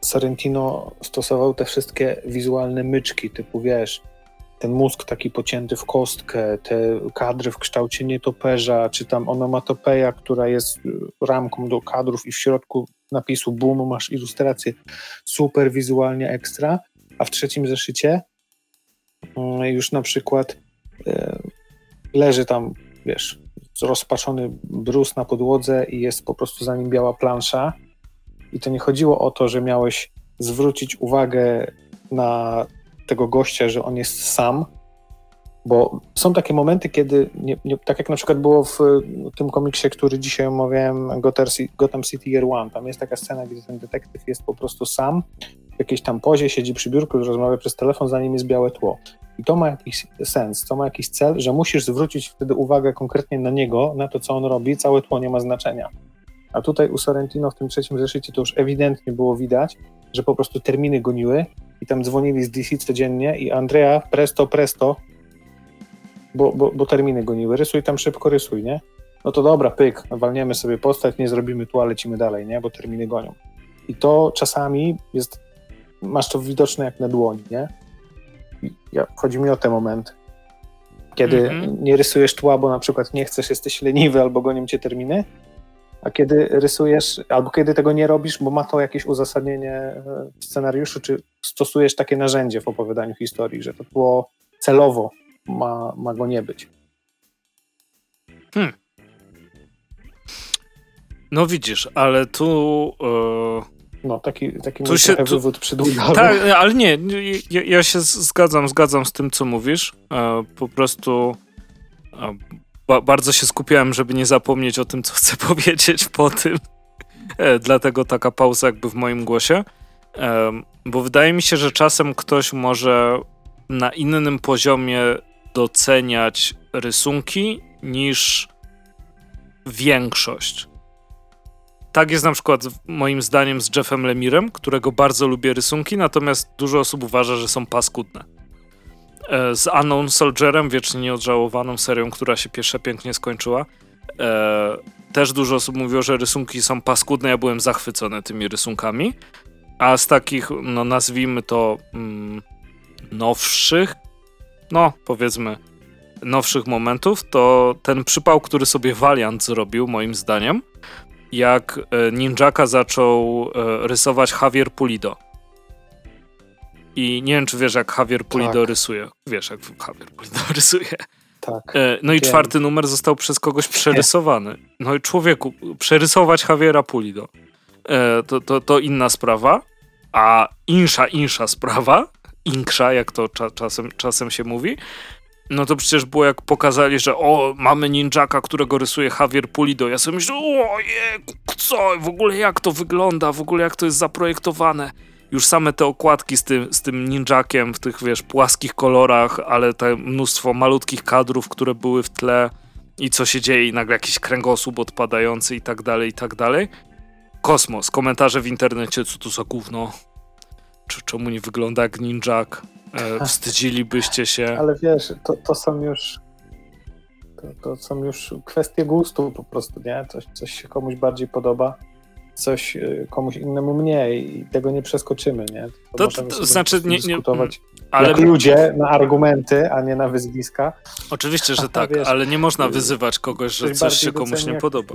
Sorrentino stosował te wszystkie wizualne myczki, typu wiesz, ten mózg taki pocięty w kostkę, te kadry w kształcie nietoperza, czy tam onomatopeja, która jest ramką do kadrów i w środku napisu boom masz ilustrację super wizualnie ekstra, a w trzecim zeszycie mm, już na przykład e, leży tam, wiesz, rozpaczony brus na podłodze i jest po prostu za nim biała plansza i to nie chodziło o to, że miałeś zwrócić uwagę na tego gościa, że on jest sam, bo są takie momenty, kiedy, nie, nie, tak jak na przykład było w tym komiksie, który dzisiaj omawiałem, Gotham City Year One, tam jest taka scena, gdzie ten detektyw jest po prostu sam, w jakiejś tam pozie, siedzi przy biurku, rozmawia przez telefon, za nim jest białe tło. I to ma jakiś sens, to ma jakiś cel, że musisz zwrócić wtedy uwagę konkretnie na niego, na to, co on robi, całe tło nie ma znaczenia. A tutaj u Sorrentino w tym trzecim zeszycie to już ewidentnie było widać, że po prostu terminy goniły i tam dzwonili z DC codziennie i Andrea, presto, presto, bo, bo, bo terminy goniły, rysuj tam szybko, rysuj, nie? No to dobra, pyk, walniemy sobie postać, nie zrobimy tu, lecimy dalej, nie? Bo terminy gonią. I to czasami jest, masz to widoczne jak na dłoni, nie? ja, chodzi mi o te momenty. Kiedy mm -hmm. nie rysujesz tła, bo na przykład nie chcesz, jesteś leniwy albo gonią cię terminy, a kiedy rysujesz, albo kiedy tego nie robisz, bo ma to jakieś uzasadnienie e, w scenariuszu, czy stosujesz takie narzędzie w opowiadaniu historii, że to było celowo, ma, ma go nie być. Hmm. No widzisz, ale tu. Yy... No, taki, taki tu się, tu, wywód. Tak, ale nie, ja, ja, się zgadzam, zgadzam z tym, co mówisz. E, po prostu ba bardzo się skupiałem, żeby nie zapomnieć o tym, co chcę powiedzieć po tym. E, dlatego taka pauza jakby w moim głosie. Bo wydaje mi się, że czasem ktoś może na innym poziomie doceniać rysunki niż większość. Tak jest na przykład moim zdaniem z Jeffem Lemirem, którego bardzo lubię rysunki, natomiast dużo osób uważa, że są paskudne. E, z Unknown Soldierem, wiecznie nieodżałowaną serią, która się pierwsza pięknie skończyła. E, też dużo osób mówiło, że rysunki są paskudne, ja byłem zachwycony tymi rysunkami. A z takich, no nazwijmy to mm, nowszych, no powiedzmy nowszych momentów, to ten przypał, który sobie Valiant zrobił, moim zdaniem, jak e, Ninjaka zaczął rysować Javier Pulido. I nie wiem, czy wiesz, jak Javier Pulido tak. rysuje. Wiesz, jak Javier Pulido rysuje. Tak. E, no i wiem. czwarty numer został przez kogoś przerysowany. No i człowieku, przerysować Javiera Pulido. E, to, to, to inna sprawa. A insza, insza sprawa, inksza, jak to cza, czasem, czasem się mówi, no to przecież było jak pokazali, że o, mamy ninjaka, którego rysuje Javier Pulido. Ja sobie myślę, ojej, co, w ogóle jak to wygląda, w ogóle jak to jest zaprojektowane już same te okładki z tym, z tym ninjakiem w tych, wiesz, płaskich kolorach, ale te mnóstwo malutkich kadrów, które były w tle i co się dzieje i nagle jakiś kręgosłup odpadający i tak dalej, i tak dalej. Kosmos, komentarze w internecie, co to za gówno, czemu nie wygląda jak ninjak, e, wstydzilibyście się. Ale wiesz, to, to są już to, to są już kwestie gustu po prostu, nie? Coś, coś się komuś bardziej podoba coś y, komuś innemu mniej i tego nie przeskoczymy, nie? To, to, to znaczy nie, nie ale jak ludzie na argumenty, a nie na wyzwiska. Oczywiście, że tak, wiesz, ale nie można wyzywać kogoś, że coś się komuś nie podoba.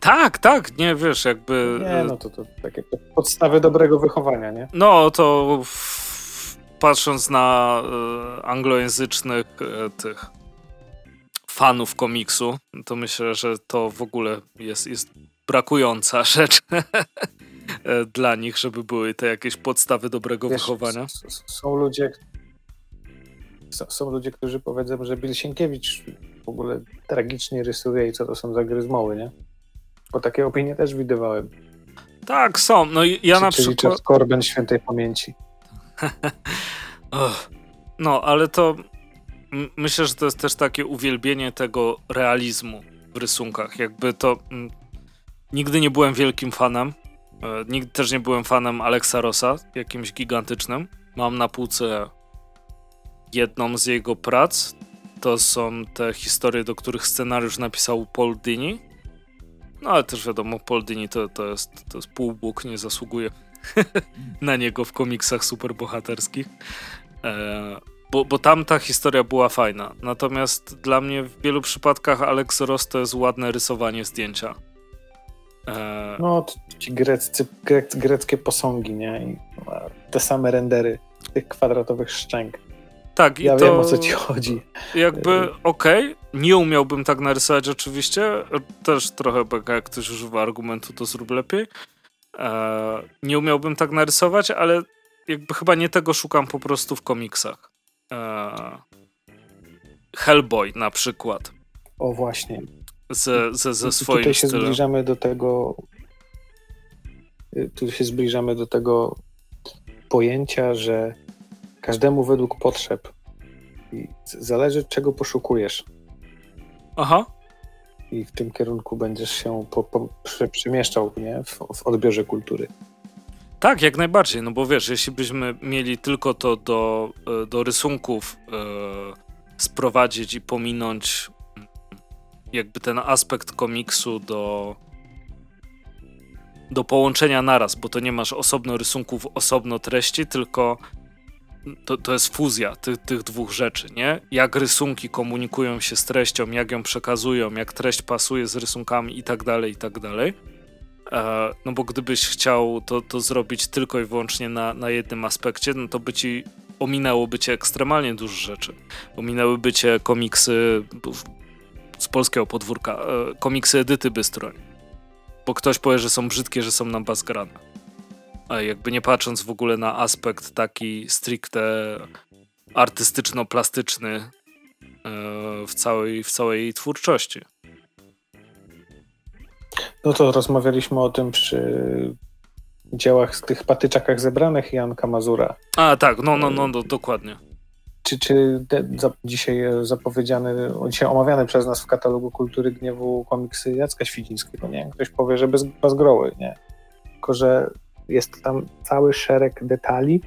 Tak, tak, nie wiesz, jakby. Nie, no to, to takie podstawy dobrego wychowania, nie? No to patrząc na y, anglojęzycznych y, tych fanów komiksu, to myślę, że to w ogóle jest, jest brakująca rzecz dla nich, żeby były te jakieś podstawy dobrego Wiesz, wychowania. Są ludzie, są ludzie, którzy powiedzą, że Bill Sienkiewicz w ogóle tragicznie rysuje i co to są za gry z moły, nie? Bo takie opinie też widywałem. Tak, są. No ja na czyli przykład... Korben świętej pamięci. no, ale to myślę, że to jest też takie uwielbienie tego realizmu w rysunkach. Jakby to nigdy nie byłem wielkim fanem. E, nigdy też nie byłem fanem Alexa Rossa, jakimś gigantycznym. Mam na półce jedną z jego prac. To są te historie, do których scenariusz napisał Paul Dini. No ale też wiadomo, Paul Dini to, to, jest, to jest półbóg, nie zasługuje na niego w komiksach superbohaterskich. E, bo, bo tam ta historia była fajna. Natomiast dla mnie w wielu przypadkach Alex Ross to jest ładne rysowanie zdjęcia. E... No, ci greccy, grec, greckie posągi, nie? I te same rendery tych kwadratowych szczęk. Tak, ja i to wiem o co ci chodzi. Jakby e, okej, okay, nie umiałbym tak narysować oczywiście. Też trochę jak ktoś używa argumentu, to zrób lepiej. E, nie umiałbym tak narysować, ale jakby chyba nie tego szukam po prostu w komiksach. E, Hellboy na przykład. O właśnie. Ze, ze, ze swoim Tutaj się stylem. zbliżamy do tego y, tu się zbliżamy do tego pojęcia, że każdemu według potrzeb i zależy czego poszukujesz. Aha. I w tym kierunku będziesz się po, po, przemieszczał nie? W, w odbiorze kultury. Tak, jak najbardziej, no bo wiesz, jeśli byśmy mieli tylko to do, e, do rysunków e, sprowadzić i pominąć jakby ten aspekt komiksu do, do połączenia naraz, bo to nie masz osobno rysunków, osobno treści, tylko to, to jest fuzja tych, tych dwóch rzeczy, nie? Jak rysunki komunikują się z treścią, jak ją przekazują, jak treść pasuje z rysunkami i tak dalej, i tak dalej E, no bo gdybyś chciał to, to zrobić tylko i wyłącznie na, na jednym aspekcie, no to by ci ominęłoby cię ekstremalnie dużo rzeczy. Ominęłyby cię komiksy z polskiego podwórka, e, komiksy Edyty Bystroń. Bo ktoś powie, że są brzydkie, że są na bazgrane. A jakby nie patrząc w ogóle na aspekt taki stricte artystyczno-plastyczny e, w całej, w całej twórczości. No to rozmawialiśmy o tym przy dziełach z tych patyczakach zebranych Janka Mazura. A tak, no, no, no, no dokładnie. Czy, czy te, za, dzisiaj zapowiedziany, dzisiaj omawiany przez nas w katalogu Kultury Gniewu komiksy Jacka Świdzińskiego, nie? Ktoś powie, że bez, bezgroły, nie? Tylko, że jest tam cały szereg detali,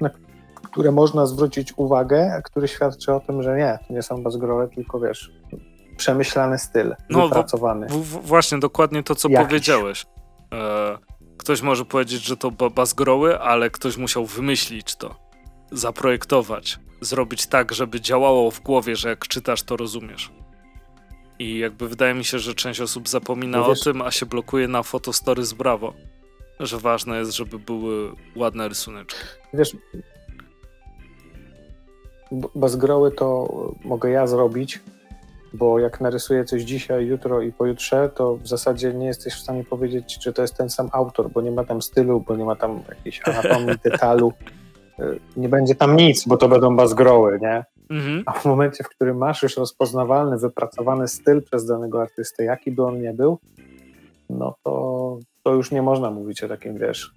na które można zwrócić uwagę, a który świadczy o tym, że nie, to nie są bezgrowe, tylko wiesz, przemyślany styl, no, wypracowany. W, w, właśnie, dokładnie to, co Jakiś. powiedziałeś. E, ktoś może powiedzieć, że to bazgroły, ale ktoś musiał wymyślić to, zaprojektować, zrobić tak, żeby działało w głowie, że jak czytasz, to rozumiesz. I jakby wydaje mi się, że część osób zapomina no o tym, a się blokuje na fotostory z Bravo. Że ważne jest, żeby były ładne rysuneczki. Wiesz, bazgroły to mogę ja zrobić, bo jak narysuję coś dzisiaj, jutro i pojutrze, to w zasadzie nie jesteś w stanie powiedzieć, czy to jest ten sam autor, bo nie ma tam stylu, bo nie ma tam jakiejś anatomii, detalu. Y, nie będzie tam nic, bo to będą bazgroły, nie? Mhm. A w momencie, w którym masz już rozpoznawalny, wypracowany styl przez danego artystę, jaki by on nie był, no to, to już nie można mówić o takim, wiesz,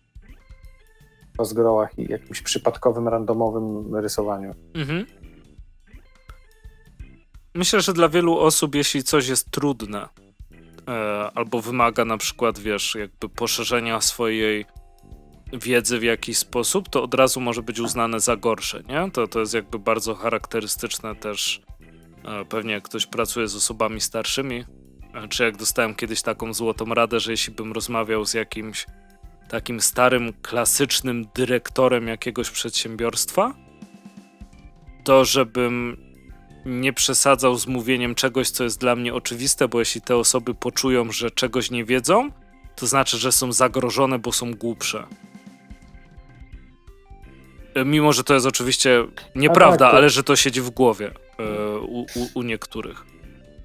bazgrołach i jakimś przypadkowym, randomowym rysowaniu. Mhm. Myślę, że dla wielu osób, jeśli coś jest trudne e, albo wymaga na przykład, wiesz, jakby poszerzenia swojej wiedzy w jakiś sposób, to od razu może być uznane za gorsze, nie? To, to jest jakby bardzo charakterystyczne też, e, pewnie jak ktoś pracuje z osobami starszymi, czy jak dostałem kiedyś taką złotą radę, że jeśli bym rozmawiał z jakimś takim starym, klasycznym dyrektorem jakiegoś przedsiębiorstwa, to żebym nie przesadzał z mówieniem czegoś, co jest dla mnie oczywiste, bo jeśli te osoby poczują, że czegoś nie wiedzą, to znaczy, że są zagrożone, bo są głupsze. E, mimo, że to jest oczywiście nieprawda, tak, to... ale że to siedzi w głowie e, u, u, niektórych.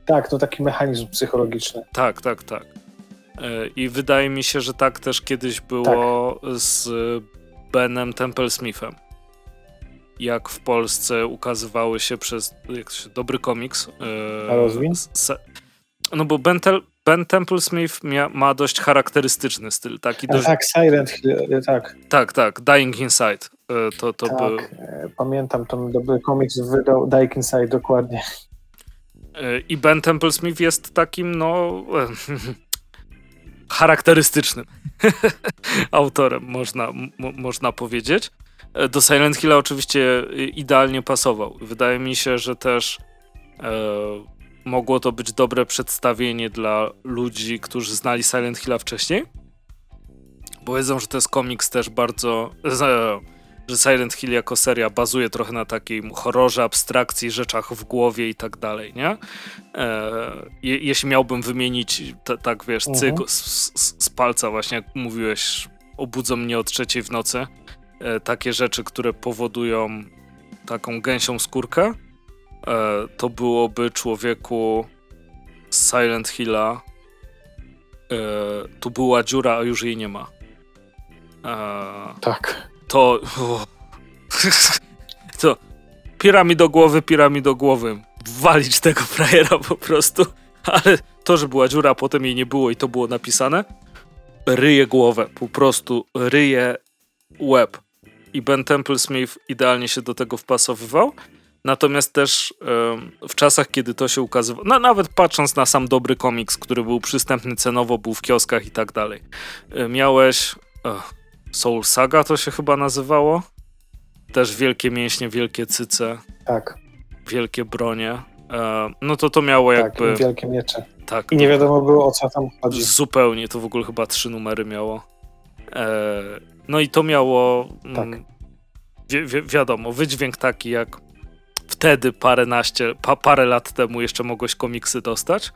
Tak, to taki mechanizm psychologiczny. Tak, tak, tak. E, I wydaje mi się, że tak też kiedyś było tak. z Benem Temple Smithem. Jak w Polsce ukazywały się przez jak się, dobry komiks. A rozwin? No bo Ben, Tel, ben Temple Smith ma dość charakterystyczny styl. Taki dość... Tak, Silent Hill, tak. Tak, tak, Dying Inside. To, to tak, był... pamiętam, ten dobry komiks wydał Dying Inside, dokładnie. I Ben Temple Smith jest takim, no, charakterystycznym autorem, można, można powiedzieć. Do Silent Hilla oczywiście idealnie pasował. Wydaje mi się, że też e, mogło to być dobre przedstawienie dla ludzi, którzy znali Silent Hilla wcześniej. Bo wiedzą, że to jest komiks też bardzo. E, że Silent Hill jako seria bazuje trochę na takim horrorze, abstrakcji, rzeczach w głowie i tak dalej, nie? E, je, jeśli miałbym wymienić, tak wiesz, cyk mhm. z, z, z, palca, właśnie jak mówiłeś, obudzą mnie od trzeciej w nocy, e, takie rzeczy, które powodują taką gęsią skórkę, e, to byłoby człowieku z Silent Hilla e, tu była dziura, a już jej nie ma. E, tak to... to pirami do głowy, pirami do głowy. Walić tego frajera po prostu. Ale to, że była dziura, a potem jej nie było i to było napisane, ryje głowę. Po prostu ryje łeb. I Ben Temple Smith idealnie się do tego wpasowywał. Natomiast też w czasach, kiedy to się ukazywało, no, nawet patrząc na sam dobry komiks, który był przystępny cenowo, był w kioskach i tak dalej, miałeś... Soul Saga to się chyba nazywało. Też wielkie mięśnie, wielkie cyce. Tak. Wielkie bronie. E, no to to miało tak, jakby... Tak, wielkie miecze. Tak. I nie wiadomo było o co tam chodzi. Zupełnie, to w ogóle chyba trzy numery miało. E, no i to miało... Mm, tak. Wi wi wiadomo, wydźwięk taki jak wtedy paręnaście, pa, parę lat temu jeszcze mogłeś komiksy dostać.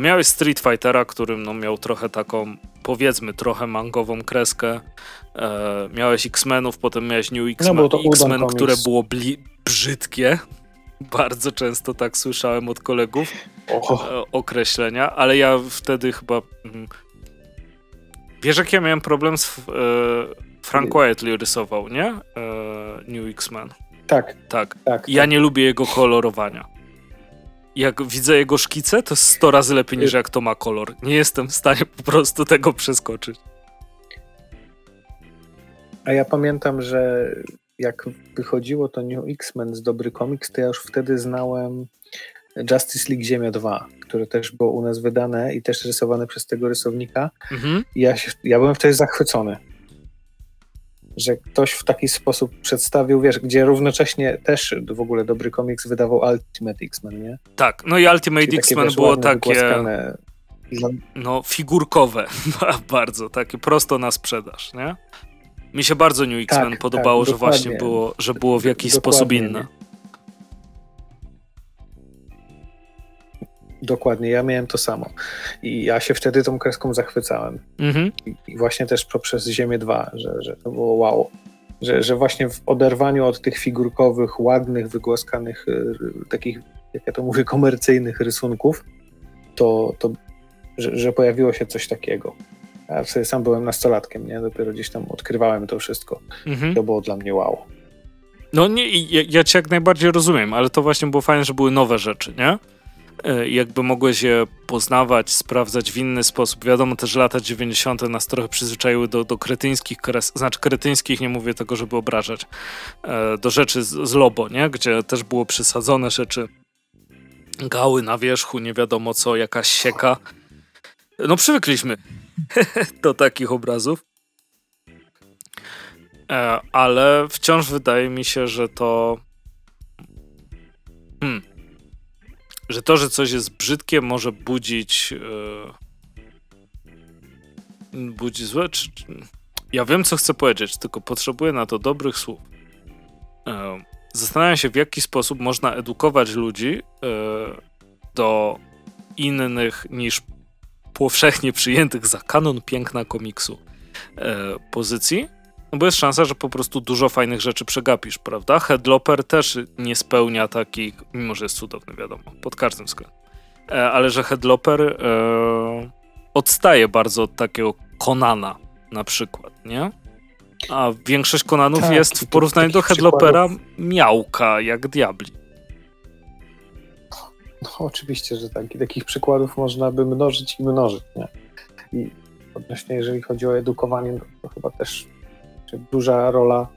Miałeś Street Fightera, którym no, miał trochę taką, powiedzmy, trochę mangową kreskę. E, miałeś X-Menów, potem miałeś New X-Men, no, X-Men które było brzydkie. Bardzo często tak słyszałem od kolegów e, określenia, ale ja wtedy chyba... Mm, wiesz, jak ja miałem problem z... E, Frank Quietly rysował, nie? E, New X-Men. Tak. Tak. tak ja tak. nie lubię jego kolorowania jak widzę jego szkice, to jest 100 razy lepiej niż jak to ma kolor. Nie jestem w stanie po prostu tego przeskoczyć. A ja pamiętam, że jak wychodziło to New X-Men z dobry komiks, to ja już wtedy znałem Justice League Ziemia 2, które też było u nas wydane i też rysowane przez tego rysownika. Mhm. ja, się, ja byłem wtedy zachwycony że ktoś w taki sposób przedstawił, wiesz, gdzie równocześnie też w ogóle dobry komiks wydawał Ultimate X-Men, nie? Tak, no i Ultimate X-Men było takie no figurkowe bardzo, takie prosto na sprzedaż, nie? Mi się bardzo New X-Men tak, podobało, tak, że właśnie było, że było w jakiś sposób inne. Nie? Dokładnie, ja miałem to samo. I ja się wtedy tą kreską zachwycałem. Mhm. I, właśnie też poprzez Ziemię 2, że, że to było wow. Że, że właśnie w oderwaniu od tych figurkowych, ładnych, wygłaskanych, y, takich, jak ja to mówię, komercyjnych rysunków, to, to że, że pojawiło się coś takiego. Ja sobie sam byłem nastolatkiem, nie? Dopiero gdzieś tam odkrywałem to wszystko. Mhm. To było dla mnie wow. No nie, ja, ja cię jak najbardziej rozumiem, ale to właśnie było fajne, że były nowe rzeczy, nie? E, jakby mogłeś je poznawać, sprawdzać w inny sposób. Wiadomo też, lata 90. nas trochę przyzwyczaiły do, do kretyńskich, kres, znaczy kretyńskich, nie mówię tego, żeby obrażać, e, do rzeczy z, z Lobo, nie? gdzie też było przesadzone rzeczy, gały na wierzchu, nie wiadomo co, jakaś sieka. No przywykliśmy do takich obrazów. E, ale wciąż wydaje mi się, że to hmm, że to, że coś jest brzydkie, może budzić. Yy, budzić złe. Czy, czy, ja wiem, co chcę powiedzieć, tylko potrzebuję na to dobrych słów. Yy, zastanawiam się, w jaki sposób można edukować ludzi yy, do innych niż powszechnie przyjętych za kanon piękna komiksu pozycji no bo jest szansa, że po prostu dużo fajnych rzeczy przegapisz, prawda? Headloper też nie spełnia takich, mimo że jest cudowny, wiadomo, pod każdym względem. E, ale że Headloper e, odstaje bardzo od takiego Konana na przykład, nie? A większość Konanów tak, jest w porównaniu do Headlopera przykładów... miałka, jak diabli. No oczywiście, że tak. I takich przykładów można by mnożyć i mnożyć, nie? I odnośnie, jeżeli chodzi o edukowanie, no to chyba też duża rola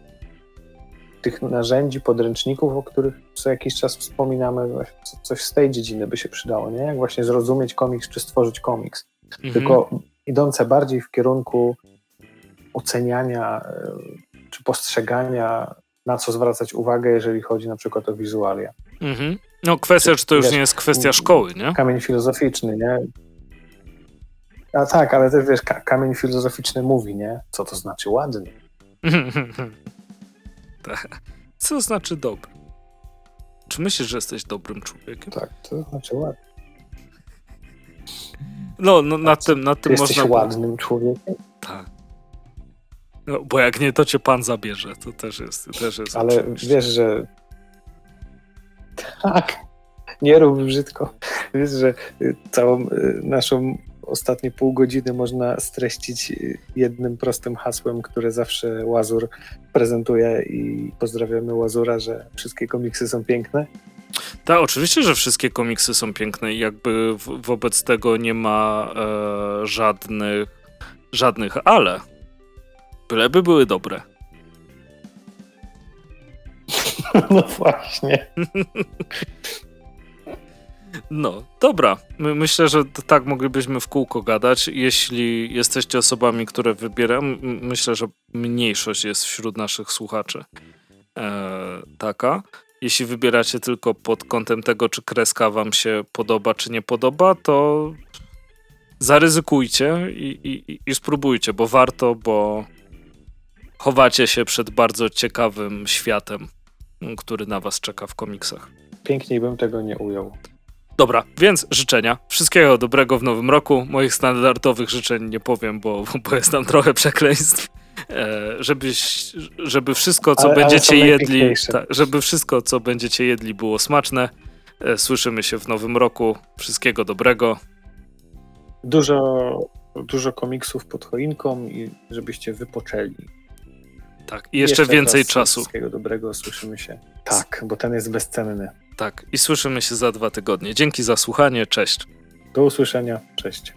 tych narzędzi, podręczników, o których co jakiś czas wspominamy, coś z tej dziedziny by się przydało, nie? Jak właśnie zrozumieć komiks, czy stworzyć komiks. Mhm. Tylko idące bardziej w kierunku oceniania e, czy postrzegania, na co zwracać uwagę, jeżeli chodzi na przykład o wizualia. Mhm. No kwestia, czy to już wiesz, nie jest kwestia szkoły, nie? Kamień filozoficzny, nie? A tak, ale też wiesz, kamień filozoficzny mówi, nie? Co to znaczy ładny. tak. Co znaczy dobry? Czy myślisz, że jesteś dobrym człowiekiem? Tak, to znaczy ładny. No, no nad tym, nad tym Ty można... Jesteś ładnym człowiekiem? Tak. No, bo jak nie, to cię pan zabierze. To też jest, też jest Ale oczywiście. wiesz, że tak, nie rób brzydko. Wiesz, że całą y, naszą ostatnie pół godziny można streścić jednym prostym hasłem, które zawsze Łazur prezentuje i pozdrawiamy Łazura, że wszystkie komiksy są piękne. Tak, oczywiście, że wszystkie komiksy są piękne i jakby wobec tego nie ma e, żadnych, żadnych ale. Byleby były dobre. No właśnie. No, dobra. My, myślę, że tak moglibyśmy w kółko gadać. Jeśli jesteście osobami, które wybieram, myślę, że mniejszość jest wśród naszych słuchaczy e, taka. Jeśli wybieracie tylko pod kątem tego, czy kreska wam się podoba, czy nie podoba, to zaryzykujcie i, i, i spróbujcie, bo warto, bo chowacie się przed bardzo ciekawym światem, który na was czeka w komiksach. Piękniej bym tego nie ujął. Dobra, więc życzenia. Wszystkiego dobrego w nowym roku. Moich standardowych życzeń nie powiem, bo, bo jest tam trochę przekleństw. E, żebyś, żeby wszystko, co ale, będziecie ale jedli, ta, żeby wszystko, co będziecie jedli, było smaczne. E, słyszymy się w nowym roku. Wszystkiego dobrego. Dużo, dużo komiksów pod choinką i żebyście wypoczęli. Tak, i jeszcze, jeszcze więcej czasu. Wszystkiego dobrego, słyszymy się. Tak, bo ten jest bezcenny. Tak, i słyszymy się za dwa tygodnie. Dzięki za słuchanie, cześć. Do usłyszenia, cześć.